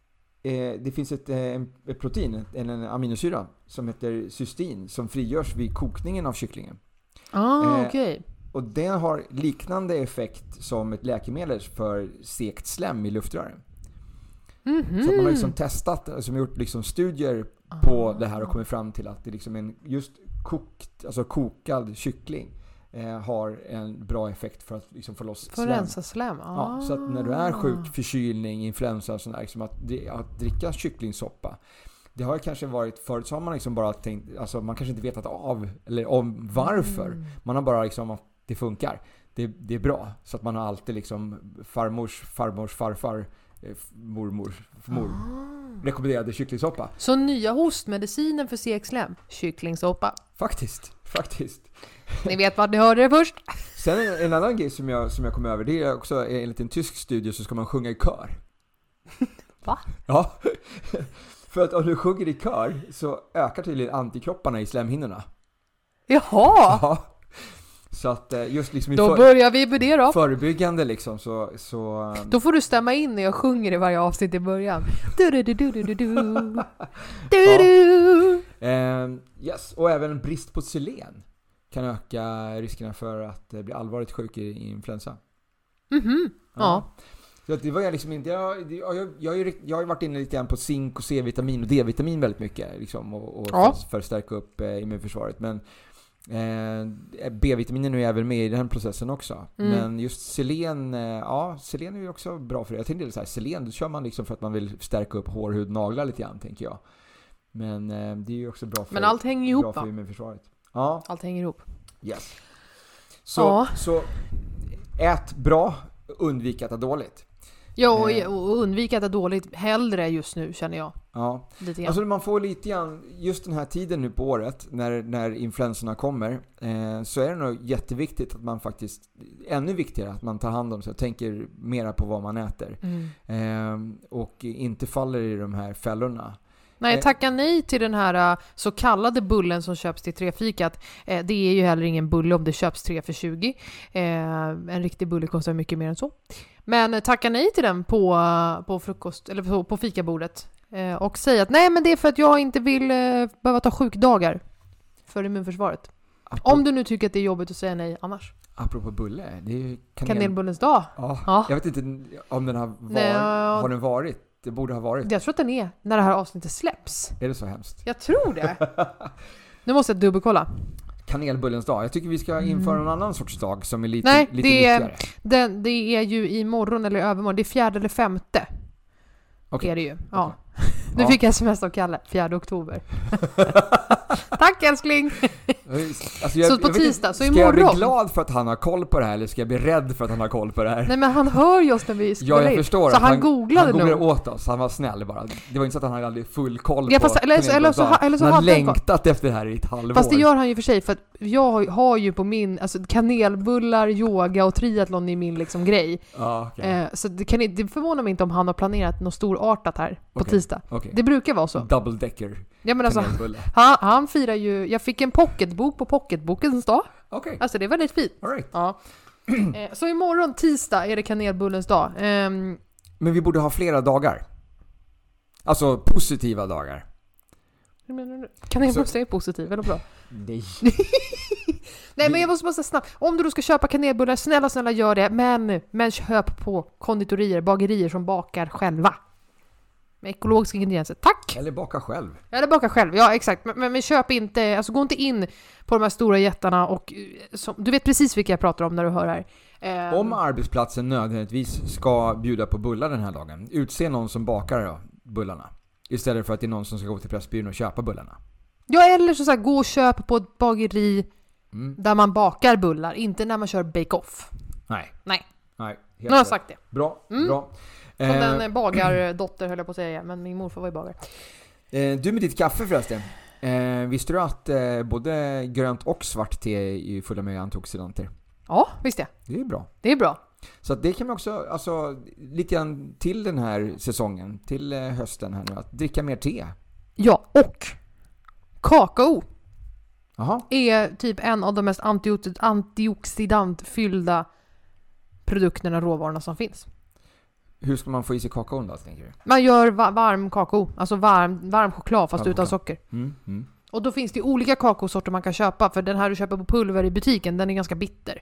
det finns ett, eh, ett protein, en, en aminosyra, som heter cystin som frigörs vid kokningen av kycklingen. Ah, Eh, okej. Och den har liknande effekt som ett läkemedel för sekt slem i luftrören. Mhm. Så att man har liksom testat, alltså gjort liksom studier på Ah. det här och kommit fram till att det liksom en just kokt, alltså kokad kyckling eh, har en bra effekt för att liksom få loss För slem. slem? Ja, så att när du är Ah. sjuk, förkylning, influensa och sånt där, liksom att, att dricka kycklingsoppa. Det har kanske varit, förut så har man liksom bara tänkt, alltså man kanske inte vetat av, eller om varför. Mm. Man har bara liksom att det funkar. Det, det är bra. Så att man har alltid liksom farmors, farmors, farfar, eh, mormor, mor Ah. rekommenderade kycklingsoppa. Så nya hostmedicinen för seg slem? Kycklingsoppa. Faktiskt, faktiskt. Ni vet vart ni hörde det först. Sen en, en annan grej som jag, som jag kom över, det är också enligt en tysk studie så ska man sjunga i kör. Va? Ja. För att om du sjunger i kör så ökar tydligen antikropparna i slemhinnorna. Jaha! Ja. Så att eh, just liksom Då för, börjar vi med det då. förebyggande liksom så... så Då får du stämma in när jag sjunger i varje avsnitt i början. Du, du, du, du, du, du, du. Du, du. eh, yes, och även brist på selen kan öka riskerna för att eh, bli allvarligt sjuk i, influensa. Mhm. Ja. Så att det var jag liksom inte, jag, jag, jag, jag, har ju varit inne lite grann på zink och C-vitamin och D-vitamin väldigt mycket liksom, och, och Ja. för, för att stärka upp eh, immunförsvaret. Men eh, B-vitaminen är ju även med i den processen också. Mm. Men just selen, eh, ja selen är ju också bra för det. Jag tänkte så här, selen då kör man liksom för att man vill stärka upp hår, hud, naglar lite grann tänker jag. Men eh, det är ju också bra för, Men allt hänger bra ihop för va? immunförsvaret. Ja, Allt hänger ihop. yes. Så, Ja. så ät bra, undvik att äta dåligt. Ja, Eh. och, och undvika att äta dåligt hellre just nu känner jag. Ja. Lite grann. Alltså man får lite grann, just den här tiden nu på året när, när influensorna kommer, eh, så är det nog jätteviktigt att man faktiskt, ännu viktigare att man tar hand om sig och tänker mera på vad man äter. Mm. Eh, och inte faller i de här fällorna. Nej, Eh. tacka nej till den här äh, så kallade bullen som köps till trefikat. Eh, det är ju heller ingen bulle om det köps tre för 20. Eh, en riktig bulle kostar mycket mer än så. Men eh, tacka nej till den på, på frukost, eller på, på fikabordet. Eh, och säg att nej men det är för att jag inte vill eh, behöva ta sjukdagar för immunförsvaret. Apropå, Om du nu tycker att det är jobbigt att säga nej annars. apropå bulle, det är ju kanel... Kanelbullens dag. Ja, Ja. Jag vet inte om den har, var, Nej, ja. har den varit. Det borde ha varit. Jag tror att den är när det här avsnittet släpps. Är det så hemskt? Jag tror det. nu måste jag dubbelkolla. Kanelbullens dag. Jag tycker vi ska införa någon annan sorts dag som är lite, Mm. Nej, lite det är-. Den, det är ju imorgon eller övermorgon. Det är fjärde eller femte. Okej. Är det ju. Ja. Okej. Nu Ja. fick jag sms av Kalle. 4 oktober. Tack älskling! Alltså, Så på inte, tisdag, så Ska jag bli imorgon? glad för att han har koll på det här eller ska jag bli rädd för att han har koll på det här? Nej men han hör ju oss när vi spelar Ja, jag förstår Så att han, googlade han googlade nog. åt oss, han var snäll bara. Det var inte så att han hade full koll Ja, på fast- eller så- eller så- eller så Han har han längtat efter det här i ett halvår. Fast det gör han ju för sig för att jag har- ju på min, alltså kanelbullar, yoga och triathlon är min liksom grej. Ja, okej. Eh, så det, kan, det förvånar mig inte om han har planerat något storartat här på Okej. tisdag. Okej. Det brukar vara så. Double decker Ja men alltså, han, han firar ju, jag fick en pocketbok på pocketbokens dag. Okej, Alltså det är väldigt fint. alright. Ja. Eh, Så imorgon tisdag är det kanelbullens dag. Ehm, Men vi borde ha flera dagar. Alltså positiva dagar. Hur menar du? Kanelbulle är positiv, eller bra? Nej. Nej men jag måste bara säga snabbt. Om du då ska köpa kanelbullar, snälla snälla gör det. Men, men köp på konditorier, bagerier som bakar själva. Med ekologiska ingredienser. Tack! Eller baka själv. Eller baka själv, ja exakt. Men, men, men köp inte, alltså gå inte in på de här stora jättarna och eh, som, du vet precis vilka jag pratar om när du hör här. Ehm, Om arbetsplatsen nödvändigtvis ska bjuda på bullar den här dagen, utse någon som bakar då, bullarna. Istället för att det är någon som ska gå till Pressbyrån och köpa bullarna. Ja eller så, så här, gå och köp på ett bageri Mm. där man bakar bullar, inte när man kör bake-off. Nej. Nej. Nej. Nu har jag sagt det. Bra. Mm. Bra. Som Eh, den eh, bagardotter höll jag på att säga, men min morfar var ju bagare. eh, du med ditt kaffe förresten. Eh, visste du att eh, både grönt och svart te är fulla med antioxidanter? Ja, visst det. Det är bra. Det är bra. Så det kan man också, alltså lite grann till den här säsongen, till eh, hösten här nu, att dricka mer te. Ja, och kakao Jaha. är typ en av de mest antioxid- antioxidantfyllda produkterna, råvarorna som finns. Hur ska man få i sig kakaon då, tänker du? Man gör va- varm kakao, alltså varm, varm choklad fast Varm utan choklad. socker. Mm, mm. Och då finns det olika kakaosorter man kan köpa, för den här du köper på pulver i butiken, den är ganska bitter.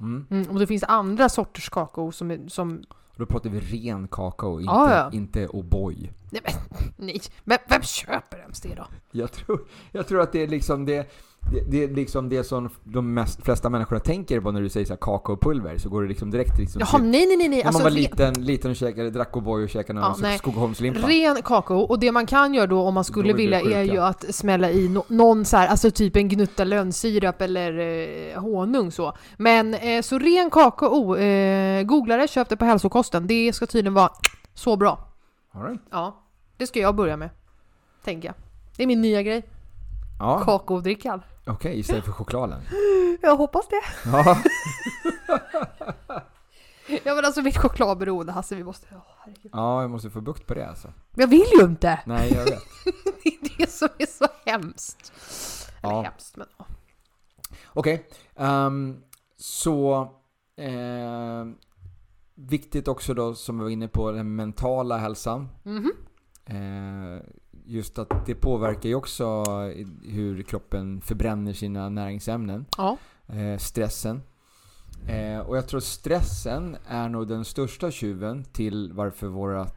Mm. Mm, och det finns andra sorters kakao som, är, som Då pratar vi ren kakao, inte, Ja, ja. inte O'boy. nej men, nej, men vem köper ens det då? Jag tror, jag tror att det är liksom det, det, det är liksom det som de mest, flesta människorna tänker på när du säger så här kakaopulver, så går det liksom direkt liksom Jaha, till- nej nej nej, nej. När man Alltså, var liten, liten och käkade, drack O'boy och käkade Ja, någon Skogaholmslimpa. Ren kakao, och det man kan göra då om man skulle Då vilja är ju att smälla i no någon så här, alltså typ en gnutta lönnsirap eller eh, honung så. Men eh, så ren kakao, eh, googla det, köp det på hälsokosten. Det ska tydligen vara så bra. All right. Ja, det ska jag börja med. Tänker jag. Det är min nya grej. Ja, Kakaodrickan. okej, istället för chokladen. Jag hoppas det. Ja, Ja men alltså mitt chokladberoende Hasse, vi måste... herregud. ja, jag måste få bukt på det alltså. Jag vill ju inte! Nej, jag vet. Det är det som är så hemskt. Eller Ja. hemskt, men... Okej, ehm, så eh, viktigt också då som vi var inne på, den mentala hälsan. Mhm. Eh, just att det påverkar ju också hur kroppen förbränner sina näringsämnen. Ja. Eh, stressen. Eh, och jag tror stressen är nog den största tjuven till varför vårt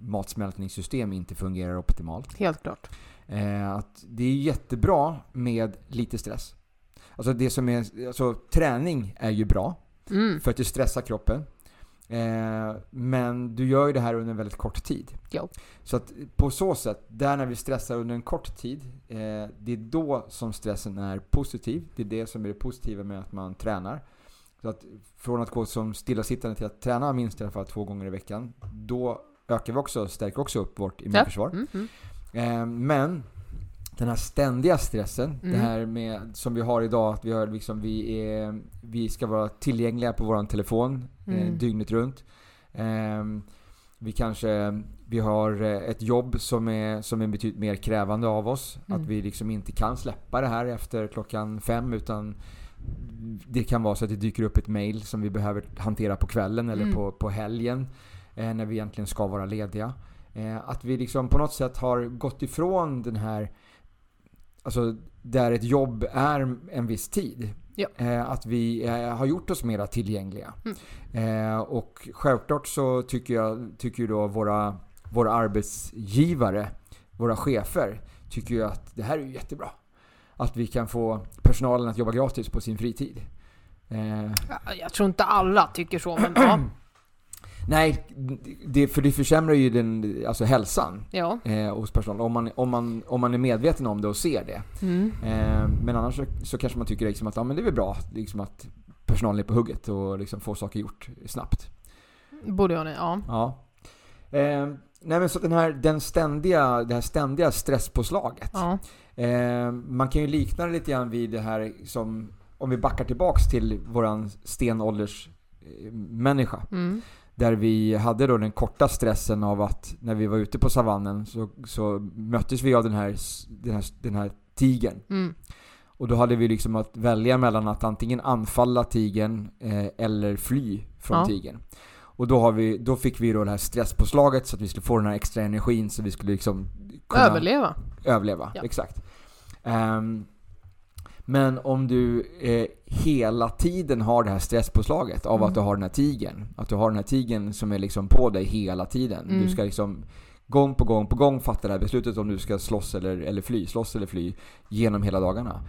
matsmältningssystem inte fungerar optimalt. Helt klart. Eh, att det är jättebra med lite stress. Alltså det som är, alltså träning är ju bra Mm. för att det stressar kroppen. Eh, men du gör ju det här under en väldigt kort tid. Jo. Så att på så sätt, där när vi stressar under en kort tid, eh, det är då som stressen är positiv. Det är det som är det positiva med att man tränar. Så att från att gå som stillasittande till att träna minst i alla fall två gånger i veckan, då ökar vi också, stärker också upp vårt immunförsvar. Mm, mm. Eh, men den här ständiga stressen, det Mm. här med, som vi har idag, att vi, har liksom, vi, är, vi ska vara tillgängliga på vår telefon eh, Mm. dygnet runt. Eh, vi kanske vi har eh, ett jobb som är, som är betydligt mer krävande av oss. Mm. Att vi liksom inte kan släppa det här efter klockan fem utan det kan vara så att det dyker upp ett mail som vi behöver hantera på kvällen eller Mm. på, på helgen eh, när vi egentligen ska vara lediga. Eh, att vi liksom på något sätt har gått ifrån den här, alltså där ett jobb är en viss tid. Ja. Eh, att vi eh, har gjort oss mera tillgängliga. Mm. Eh, och självklart så tycker jag, tycker då våra, våra arbetsgivare, våra chefer, tycker ju att det här är jättebra. Att vi kan få personalen att jobba gratis på sin fritid. Ja, Jag tror inte alla tycker så, men ja. Nej, det, för det försämrar ju den, alltså hälsan ja. eh, hos personalen. Om man, om, man, om man är medveten om det och ser det. Mm. Eh, men annars så, så kanske man tycker liksom att ja, men det är väl bra liksom att personalen är på hugget och liksom får saker gjort snabbt. Borde jag, ja. Ja. Eh, nej men så den här, den ständiga, det här ständiga stresspåslaget. ja. Eh, man kan ju likna det lite grann vid det här som, om vi backar tillbaks till våran stenålders människa. Mm. Där vi hade då den korta stressen av att när vi var ute på savannen så, så möttes vi av den här, den här, den här tigern. Mm. Och då hade vi liksom att välja mellan att antingen anfalla tigern eh, eller fly från Ja. tigern. Och då, har vi, då fick vi då det här stresspåslaget så att vi skulle få den här extra energin så vi skulle liksom kunna Överleva. överleva. Ja. Exakt. Ehm, men om du eh, hela tiden har det här stresspåslaget av Mm. att du har den här tigern. Att du har den här tigern som är liksom på dig hela tiden. Mm. Du ska liksom gång på gång på gång fatta det här beslutet om du ska slåss eller, eller fly. Slåss eller fly genom hela dagarna.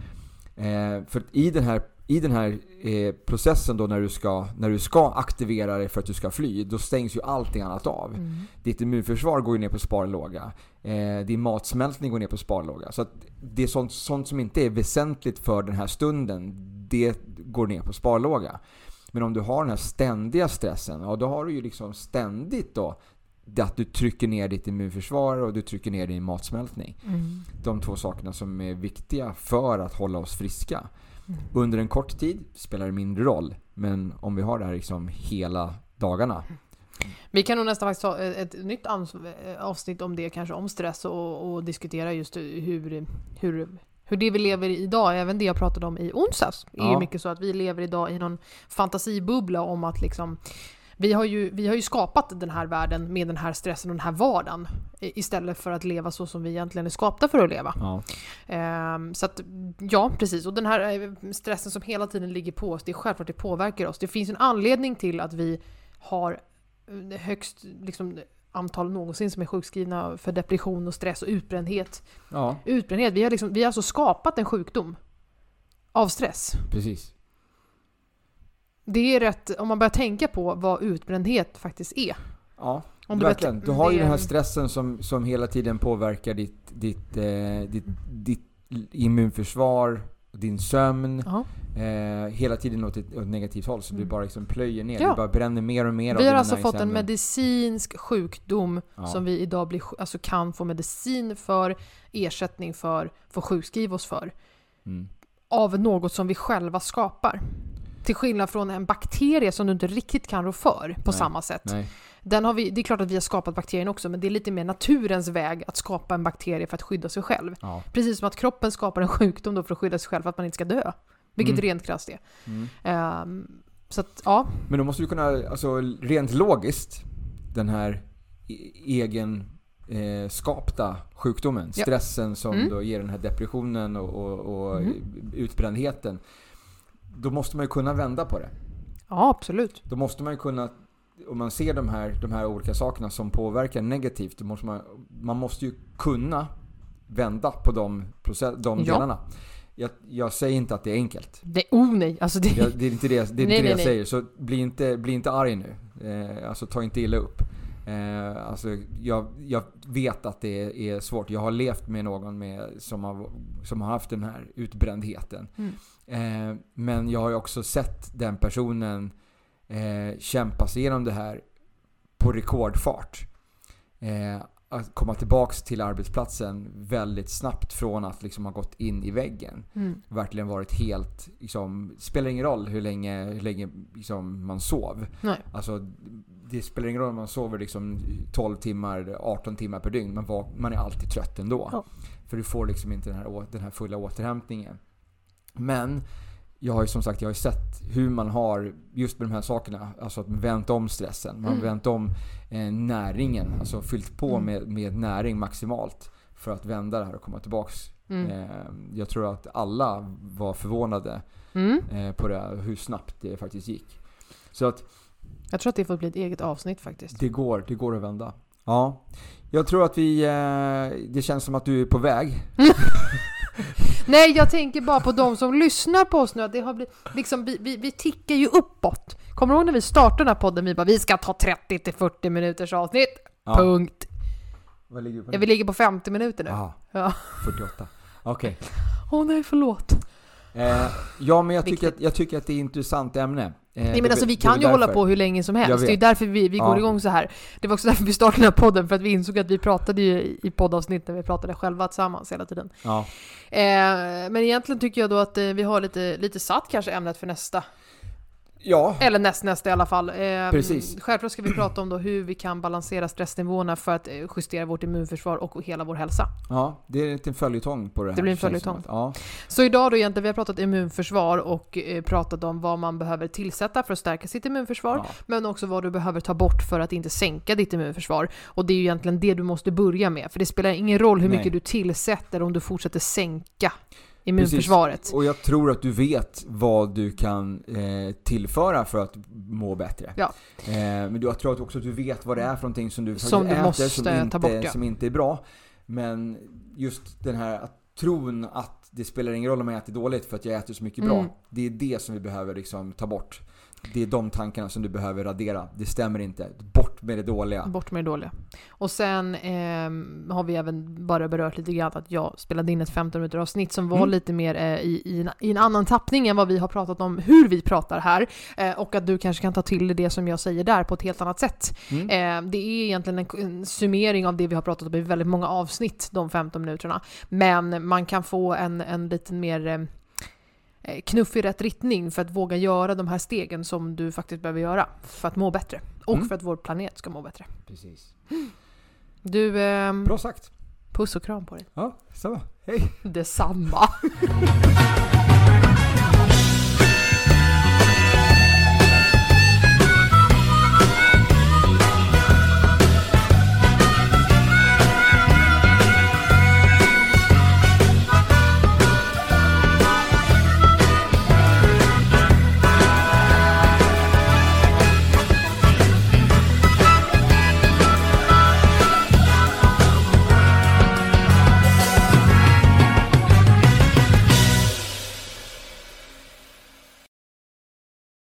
Eh, för i den här, i den här eh, processen då när du, ska, när du ska aktivera dig för att du ska fly, då stängs ju allting annat av. Mm. Ditt immunförsvar går ju ner på sparlåga. Eh, din matsmältning går ner på sparlåga. Så att det är sånt, sånt som inte är väsentligt för den här stunden, det går ner på sparlåga. Men om du har den här ständiga stressen, ja då har du ju liksom ständigt då att du trycker ner ditt immunförsvar och du trycker ner din matsmältning. Mm. De två sakerna som är viktiga för att hålla oss friska. Mm. Under en kort tid spelar det mindre roll. Men om vi har det här liksom hela dagarna. Vi kan nog nästan faktiskt ta ett nytt eh, avsnitt om det kanske, om stress och, och diskutera just hur, hur, hur det vi lever i idag, även det jag pratade om i onsdags, är ju Ja. mycket så att vi lever idag i någon fantasibubbla om att liksom vi har, ju, vi har ju skapat den här världen med den här stressen och den här vardagen istället för att leva så som vi egentligen är skapta för att leva. Ja. Ehm, så att, ja, precis. Och den här eh, stressen som hela tiden ligger på oss, det är självklart det påverkar oss. Det finns en anledning till att vi har eh, högst liksom, antal någonsin som är sjukskrivna för depression och stress och utbrändhet. ja, Utbrändhet, vi har, liksom, vi har alltså skapat en sjukdom av stress. precis. Det är rätt, om man börjar tänka på vad utbrändhet faktiskt är. Ja, Om du verkligen. du har ju den här stressen som, som hela tiden påverkar ditt, ditt, eh, ditt, ditt immunförsvar, din sömn. Eh, hela tiden åt ett, åt ett negativt håll. Så du Mm. bara liksom plöjer ner. Ja. Du bara bränner mer och mer av Vi har alltså fått en medicinsk sjukdom Ja. som vi idag blir, alltså kan få medicin för, ersättning för, få sjukskriva oss för. Mm. av något som vi själva skapar. Till skillnad från en bakterie som du inte riktigt kan rå för på Nej, samma sätt. Nej. Den har vi, det är klart att vi har skapat bakterien också, men det är lite mer naturens väg att skapa en bakterie för att skydda sig själv. Ja. Precis som att kroppen skapar en sjukdom då för att skydda sig själv för att man inte ska dö. Vilket Mm. rent krasst är. Mm. Ehm, så att, ja. Men då måste du kunna, alltså rent logiskt, den här e- egen eh, skapta sjukdomen, Ja. stressen som Mm. då ger den här depressionen och, och, och Mm. utbrändheten. Då måste man ju kunna vända på det. Ja, absolut. Då måste man ju kunna, om man ser de här, de här olika sakerna som påverkar negativt, då måste man, man måste ju kunna vända på de, process, de Ja. delarna. Jag, jag säger inte att det är enkelt. Det, oh nej, alltså det... Jag, det är inte det, det, är inte Nej, det nej, jag nej. säger. Så bli inte, bli inte arg nu. Eh, alltså ta inte illa upp. Eh, alltså, jag, jag vet att det är, svårt. Jag har levt med någon med, som, har, som har haft den här utbrändheten. Mm. Eh, men jag har också sett den personen eh, kämpa sig igenom det här på rekordfart. Eh, att komma tillbaks till arbetsplatsen väldigt snabbt från att liksom ha gått in i väggen Mm. verkligen varit helt, liksom, spelar ingen roll hur länge, hur länge liksom, man sov. Nej. Alltså, det spelar ingen roll om man sover liksom 12 timmar, 18 timmar per dygn. Man, var, man är alltid trött ändå. Ja. För du får liksom inte den här, den här fulla återhämtningen. Men jag har ju som sagt jag har sett hur man har, just med de här sakerna, alltså att man vänt om stressen. Man Mm. vänt om eh, näringen, alltså fyllt på Mm. med, med näring maximalt. För att vända det här och komma tillbaks Mm. Eh, Jag tror att alla var förvånade Mm. eh, på det, hur snabbt det faktiskt gick. Så att Jag tror att det får bli ett eget avsnitt faktiskt. det går, det går att vända. Ja. Jag tror att vi, eh, det känns som att du är på väg. Nej, jag tänker bara på de som lyssnar på oss nu. att Det har blivit, liksom, vi, vi, vi tickar ju uppåt. Kommer du ihåg när vi startade den här podden? Vi bara, vi ska ta 30-40 minuters avsnitt. Ja. Punkt. Vad ligger på Ja, vi ligger på 50 minuter nu. Aha, Ja. 48. Okej. Åh nej, förlåt. Eh, ja, men jag tycker, att, jag tycker att det är ett intressant ämne. Eh, Nej men alltså vi kan ju hålla därför. på hur länge som helst. Det är ju därför vi, vi går Ja. igång så här. Det var också därför vi startade den här podden, för att vi insåg att vi pratade ju i- i poddavsnitt när vi pratade själva tillsammans hela tiden. Ja. Eh, men egentligen tycker jag då att eh, vi har lite, lite satt kanske ämnet för nästa. Ja, Eller nästnästa i alla fall. Eh, Precis. Självklart ska vi prata om då hur vi kan balansera stressnivåerna för att eh, justera vårt immunförsvar och hela vår hälsa. ja, det är en liten följetong på det här. Det blir en följetong. Ja, Så idag då egentligen, vi har pratat immunförsvar och eh, pratat om vad man behöver tillsätta för att stärka sitt immunförsvar. ja. Men också vad du behöver ta bort för att inte sänka ditt immunförsvar. Och det är ju egentligen det du måste börja med. För det spelar ingen roll hur Nej. mycket du tillsätter om du fortsätter sänka immunförsvaret. Och jag tror att du vet vad du kan eh, tillföra för att må bättre. Ja. Eh, men jag tror också att du vet vad det är för någonting som du Som du äter måste som, ta inte, bort, ja. som inte är bra. Men just den här att, tron att det spelar ingen roll om jag äter dåligt för att jag äter så mycket bra. Mm. Det är det som vi behöver liksom ta bort. Det är de tankarna som du behöver radera. Det stämmer inte. Bort med det dåliga. Bort med det dåliga. Och sen ehm, har vi även bara berört lite grann att jag spelade in ett 15 minuter avsnitt som var Mm. lite mer eh, i, i, en, i en annan tappning än vad vi har pratat om hur vi pratar här. Eh, och att du kanske kan ta till dig det som jag säger där på ett helt annat sätt. Mm. Eh, det är egentligen en, en summering av det vi har pratat om i väldigt många avsnitt, de 15 minuterna. Men man kan få en, en liten mer eh, knuff i rätt riktning för att våga göra de här stegen som du faktiskt behöver göra för att må bättre. Och Mm. för att vår planet ska må bättre. Precis. Du, ehm, Bra sagt. puss och kram på dig. Ja, samma. Hej. Detsamma.